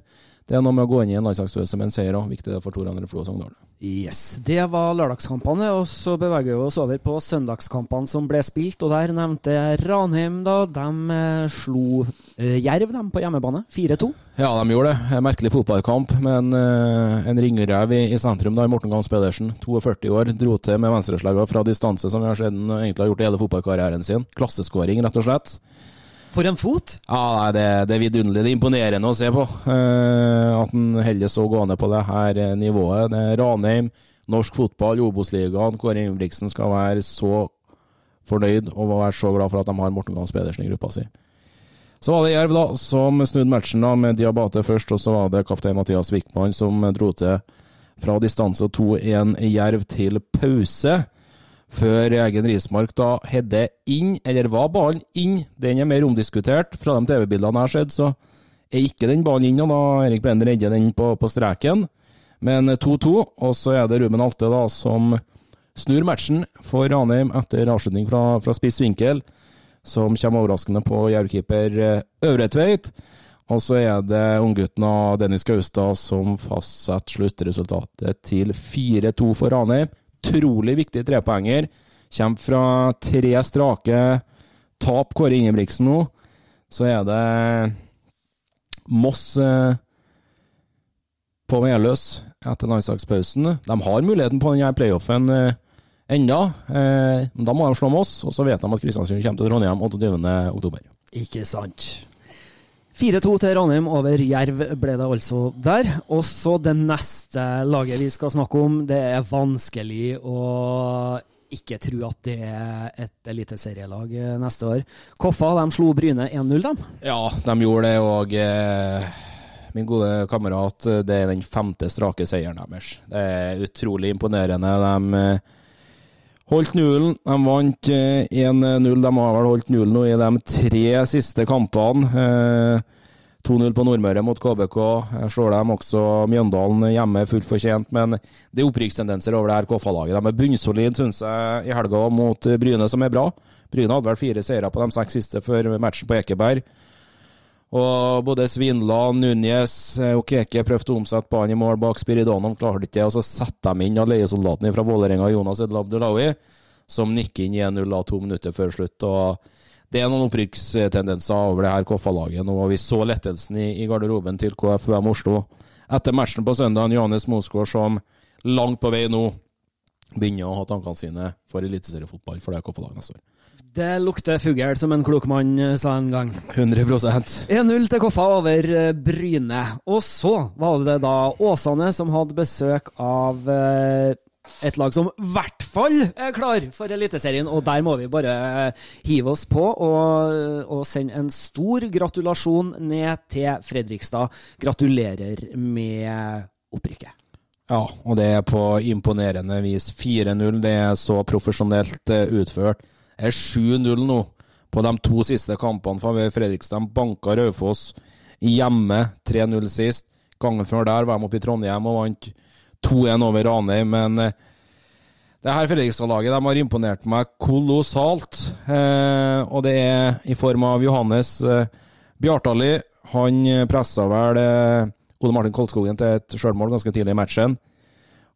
det er noe med å gå inn i en landslagsøvelse med en seier òg. Viktig det for Tore André Flo og Sogndal. Yes, Det var lørdagskampene, og så beveger vi oss over på søndagskampene som ble spilt. og Der nevnte Ranheim. da, De eh, slo eh, Jerv dem på hjemmebane, 4-2. Ja, de gjorde det. En merkelig fotballkamp med en, eh, en ringrev i, i sentrum. da, Morten Gams Pedersen, 42 år, dro til med venstreslegga fra distanse, som vi har sett han egentlig har gjort i hele fotballkarrieren sin. Klasseskåring, rett og slett. For en fot! Ja, nei, det, det er vidunderlig. Det er imponerende å se på. Uh, at han holder så gående på det her eh, nivået. Det er Ranheim, norsk fotball, Obos-ligaen. Kåre Ingebrigtsen skal være så fornøyd og være så glad for at de har Morten Gahns Pedersen i gruppa si. Så var det Jerv da, som snudde matchen da med Diabate først, og så var det kaptein Mathias Wickman som dro til fra distanse 2-1 Jerv til pause. Før Egen Rismark da hedde inn, eller var ballen inn? Den er mer omdiskutert. Fra de TV-bildene jeg har sett, så er ikke den ballen inn, og da Erik Brenden redder den på, på streken. Men 2-2, og så er det Ruben Alte da som snur matchen for Ranheim etter avslutning fra, fra spiss vinkel, som kommer overraskende på jervkeeper eh, Øvretveit. Og så er det unggutten av Dennis Gaustad som fastsetter sluttresultatet til 4-2 for Ranheim. Utrolig viktig trepoenger. Kommer fra tre strake tap Kåre Ingebrigtsen nå. Så er det Moss eh, på Meløs etter landslagspausen. De har muligheten på denne playoffen eh, enda, eh, men da må de slå Moss, og så vet de at Kristiansund kommer til Trondheim 28.10. Ikke sant. 4-2 til Ranheim over Jerv ble det altså der. Og så det neste laget vi skal snakke om. Det er vanskelig å ikke tro at det er et eliteserielag neste år. Koffa de slo Bryne 1-0, dem. Ja, de gjorde det, og eh, min gode kamerat, det er den femte strake seieren deres. Det er utrolig imponerende. De eh, holdt nullen. De vant eh, 1-0. De har vel holdt nullen nå i de tre siste kampene. Eh, 2-0 på Nordmøre mot KBK. Jeg Slår dem også Mjøndalen hjemme fullt fortjent, men det er opprykkstendenser over det her KFA-laget. De er bunnsolide, syns jeg, i helga mot eh, Bryne, som er bra. Bryne hadde vel fire seire på de seks siste før matchen på Ekeberg. Og både Svinland, Núñez og Keke prøvde å omsette ballen i mål bak Spiridonov, klarte ikke det. Og så setter de inn leiesoldaten fra Vålerenga, Jonas Edel Abdullahi, som nikker inn i 1-0 to minutter før slutt. og Det er noen opprykkstendenser over det her KFA-laget nå. og Vi så lettelsen i, i garderoben til KFUM Oslo etter matchen på søndag. Johannes Mosgaard som langt på vei nå begynner å ha tankene sine for eliteseriefotball for det KFA-laget neste år. Det lukter fugl, som en klok mann eh, sa en gang. 100 1-0 til Koffa over eh, Bryne. Og så var det da Åsane som hadde besøk av eh, et lag som i hvert fall er klar for Eliteserien, og der må vi bare hive oss på og, og sende en stor gratulasjon ned til Fredrikstad. Gratulerer med opprykket. Ja, og det er på imponerende vis 4-0. Det er så profesjonelt eh, utført. Det er 7-0 nå på de to siste kampene for Fredrikstad. Banka Raufoss hjemme 3-0 sist. Gangen før der var de oppe i Trondheim og vant 2-1 over Ranheim, men eh, det her Fredrikstad-laget de har imponert meg kolossalt. Eh, og det er i form av Johannes Bjartali. Han pressa vel Ole Martin Koldskogen til et sjølmål ganske tidlig i matchen.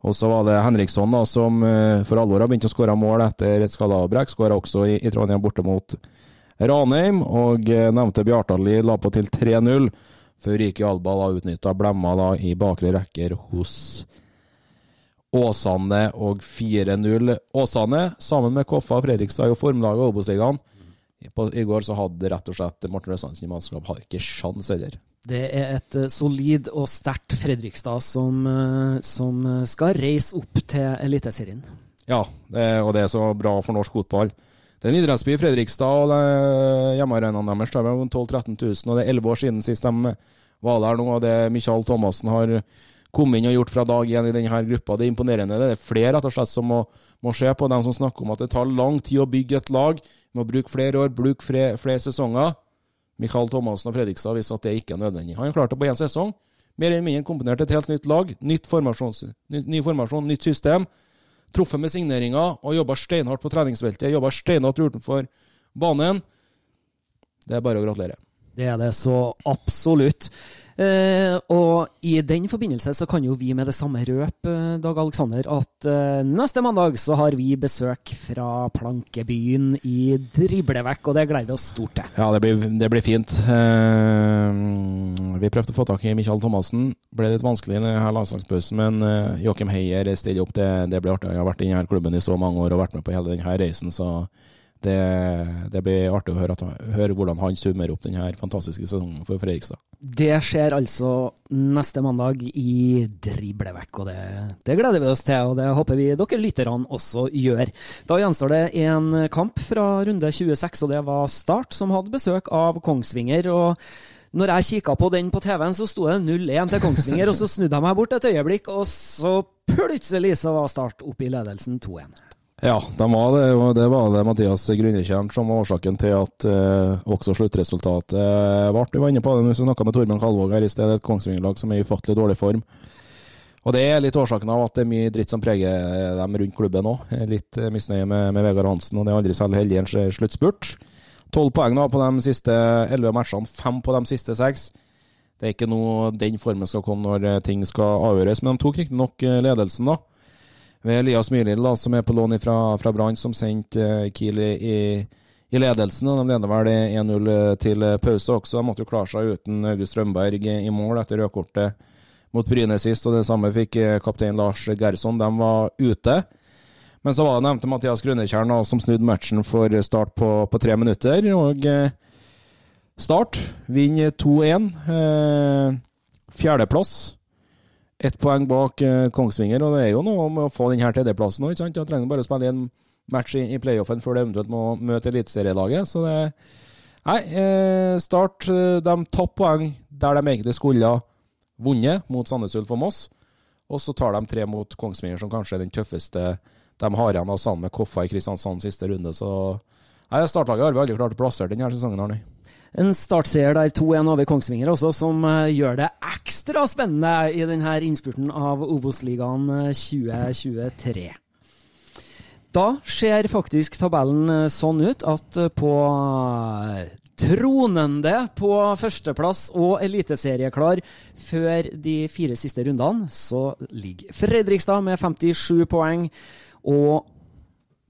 Og så var det Henriksson da, som eh, for alvor har begynt å skåre mål etter et skadeavbrekk. Skåra også i, i Trondheim borte mot Ranheim. Og eh, nevnte Bjartali la på til 3-0, før Riki Alba da utnytta blemma da i bakre rekker hos Åsane og 4-0. Åsane, sammen med Koffa og Fredrikstad, er jo formlaget i Obos-ligaen. I går så hadde rett og slett Morten Røslandsen i mannskap ikke sjans heller. Det er et eh, solid og sterkt Fredrikstad som, eh, som eh, skal reise opp til Eliteserien. Ja, det, og det er så bra for norsk fotball. Det er en idrettsby, Fredrikstad, og hjemmearenaen deres er 12 000-13 000. Og det er 11 år siden sist de var der nå, og det Michael Thomassen har kommet inn og gjort fra dag én i denne gruppa. Det er imponerende. Det er flere rett og slett som må, må se på dem som snakker om at det tar lang tid å bygge et lag. Vi må bruke flere år, bruke flere, flere sesonger. Michael Thomassen og Fredrikstad viste at det ikke er nødvendig. Han klarte klart det på én sesong. Mer eller mindre komponert et helt nytt lag. Nytt ny, ny formasjon, nytt system. Truffet med signeringer og jobba steinhardt på treningsfeltet. Jobba steinhardt utenfor banen. Det er bare å gratulere. Det er det så absolutt. Eh, og i den forbindelse så kan jo vi med det samme røpe, eh, Dag Aleksander, at eh, neste mandag så har vi besøk fra Plankebyen i Driblevekk, og det gleder vi oss stort til. Ja, det blir, det blir fint. Vi prøvde å få tak i Michael Thomassen. Ble litt vanskelig i landslagspausen, men Joakim Heier stiller opp. Det, det blir artig. Jeg har vært i denne klubben i så mange år og vært med på hele denne reisen, så det, det blir artig å høre, at, høre hvordan han summerer opp denne fantastiske sesongen for Fredrikstad. Det skjer altså neste mandag i Driblevekk, og det, det gleder vi oss til. Og det håper vi dere lytterne også gjør. Da gjenstår det en kamp fra runde 26, og det var Start som hadde besøk av Kongsvinger. og når jeg kikka på den på TV-en, så sto det 0-1 til Kongsvinger, og så snudde jeg meg bort et øyeblikk, og så plutselig så var Start oppe i ledelsen 2-1. Ja, de var det, og det var det Mathias Grunnekjern som var årsaken til at eh, også sluttresultatet ble. Vi var inne på det når vi snakka med Torbjørn Kalvåg her i sted, et Kongsvinger-lag som er i ufattelig dårlig form. Og det er litt årsaken av at det er mye dritt som preger dem rundt klubben òg. Litt eh, misnøye med, med Vegard Hansen, og det er aldri særlig heldig i en sluttspurt. Tolv poeng da på de siste elleve matchene, fem på de siste seks. Det er ikke noe den formen skal komme når eh, ting skal avgjøres, men de tok riktignok eh, ledelsen, da ved Elias Myrlild, som er på lån fra, fra Brann, som sendte uh, Kiel i, i ledelsen. og De leder vel 1-0 til pause også. De måtte jo klare seg uten August Strømberg i, mål etter rødkortet mot Bryne sist. og Det samme fikk eh, kaptein Lars Gerson. De var ute. Men så var det nevnte Mathias Grønnekjern som snudde matchen for start på, på tre minutter. og eh, Start vinner 2-1. Eh, Fjerdeplass. Ett poeng bak eh, Kongsvinger, og det er jo noe med å få denne tredjeplassen òg. Da trenger bare å spille en match i, i playoffen før du eventuelt må møte eliteserielaget. Så det Nei, eh, Start eh, de tapte poeng der de egentlig skulle ha vunnet, mot Sandnes Ulf og Moss. Og så tar de tre mot Kongsvinger, som kanskje er den tøffeste de har igjen, sammen med Koffa i Kristiansand siste runde. Så nei, Startlaget har vi aldri klart å plassere denne sesongen. nå. En startseier der 2-1 over Kongsvinger også, som eh, gjør det ekstra spennende i denne innspurten av Obos-ligaen eh, 2023. Da ser faktisk tabellen eh, sånn ut at eh, på eh, tronende på førsteplass og eliteserieklar før de fire siste rundene, så ligger Fredrikstad med 57 poeng. Og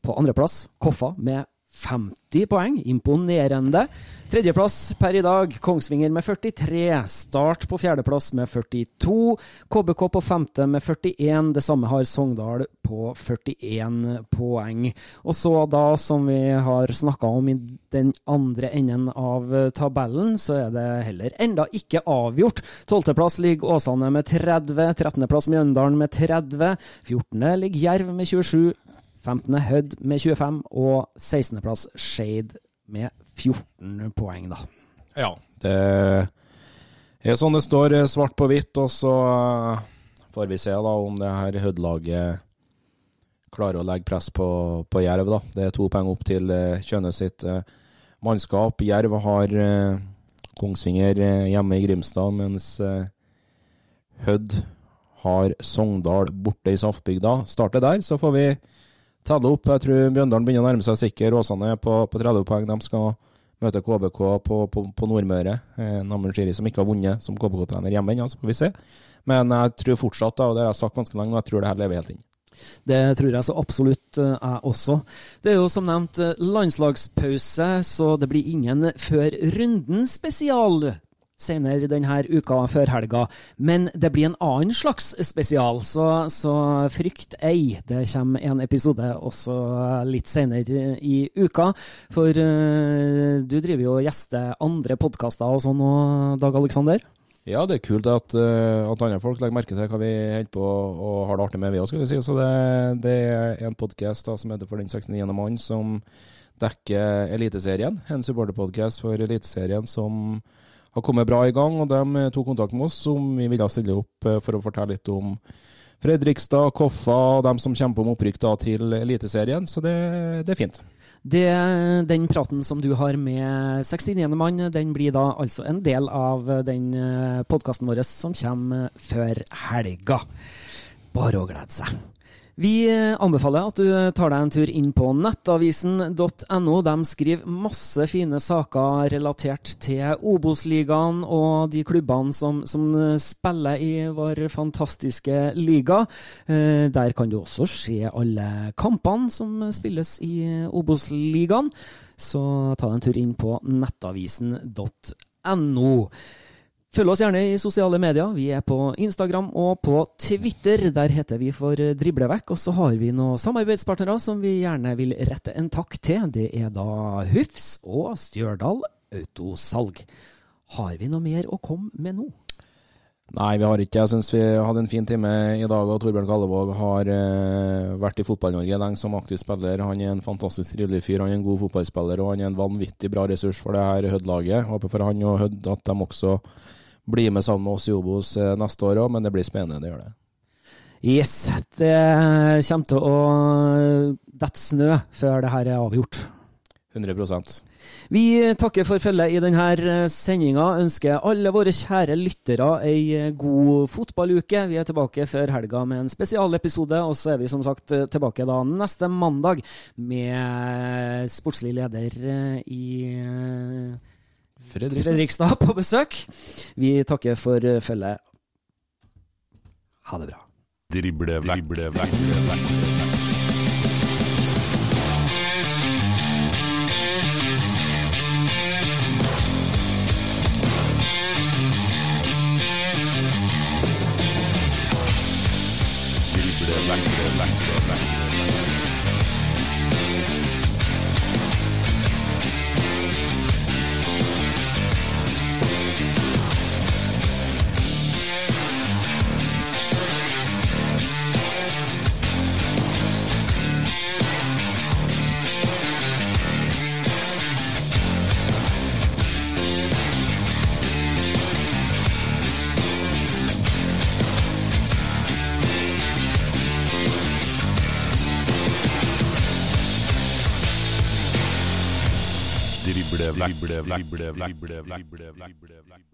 på andreplass Koffa med 50 poeng. Imponerende. Tredjeplass per i dag Kongsvinger med 43. Start på fjerdeplass med 42. KBK på femte med 41. Det samme har Sogndal på 41 poeng. Og så da, som vi har snakka om i den andre enden av tabellen, så er det heller enda ikke avgjort. Tolvteplass ligger Åsane med 30. Trettendeplass Mjøndalen med 30. 14. ligger Jerv med 27. 15. Hødd med 25, og 16.-plass Shade med 14 poeng, da. Ja, det er sånn det står eh, svart på hvitt, og så eh, får vi se da om det her Hødd-laget klarer å legge press på, på Jerv. da. Det er to poeng opp til Kjønnes sitt eh, mannskap. Jerv har Kongsvinger hjemme i Grimstad, mens Hødd har Sogndal borte i Saftbygda. Starter der, så får vi telle opp. Jeg tror Bjøndalen begynner å nærme seg sikker. Åsane er på, på 30 poeng. De skal møte KBK på, på, på Nordmøre. Eh, Shiri som ikke har vunnet som KBK-trener hjemme ennå, så får vi se. Men jeg tror fortsatt, da, og det har jeg sagt ganske lenge, og jeg tror det her lever helt inn. Det tror jeg så absolutt eh, jeg også. Det er jo som nevnt eh, landslagspause, så det blir ingen Før runden spesial senere denne uka før helga. Men det blir en annen slags spesial, så, så frykt ei. Det kommer en episode også litt senere i uka. For uh, du driver jo og gjester andre podkaster og sånn nå, Dag Aleksander? Ja, det er kult at, uh, at andre folk legger merke til hva vi holder på og har det artig med, vi òg, si. Det, det er en podkast som heter For den 69. mann, som dekker Eliteserien. En supporterpodkast for Eliteserien som har kommet bra i gang. og De tok kontakt med oss om vi ville stille opp eh, for å fortelle litt om Fredrikstad, Koffa og dem som kjemper om opprykk da, til Eliteserien. Så det, det er fint. Det, den praten som du har med 69. mann, den blir da altså en del av den eh, podkasten vår som kommer før helga. Bare å glede seg. Vi eh, anbefaler at du tar deg en tur inn på nettavisen.no. De skriver masse fine saker relatert til Obos-ligaen og de klubbene som, som, spiller i vår fantastiske liga. Eh, der kan du også se alle kampene som spilles i Obos-ligaen. Så ta deg en tur inn på nettavisen.no. Følg oss gjerne i sosiale medier. Vi er på Instagram og på Twitter. Der heter vi for Driblevekk. Og så har vi noen samarbeidspartnere som vi gjerne vil rette en takk til. Det er da Hufs og Stjørdal Autosalg. Har vi noe mer å komme med nå? Nei, vi har ikke. Jeg syns vi hadde en fin time i dag. og Torbjørn Kallevåg har eh, vært i Fotball-Norge lenge som aktiv spiller. Han er en fantastisk trivelig fyr. Han er en god fotballspiller og han er en vanvittig bra ressurs for det her Hødd-laget. Håper for han og Hødd at de også bli med sammen med oss i Obos eh, neste år òg, men det blir spennende, det gjør det. Yes, det kommer til å dette snø før det her er avgjort. 100% Vi takker for følget i denne sendinga. Ønsker alle våre kjære lyttere ei god fotballuke. Vi er tilbake før helga med en spesialepisode, og så er vi som sagt tilbake da neste mandag med sportslig leder i Fredrikstad. Fredrikstad på besøk. Vi takker for følget. Ha det bra. Drible vekk, drible vekk, drible vekk. Drible drible drible vekk, drible drible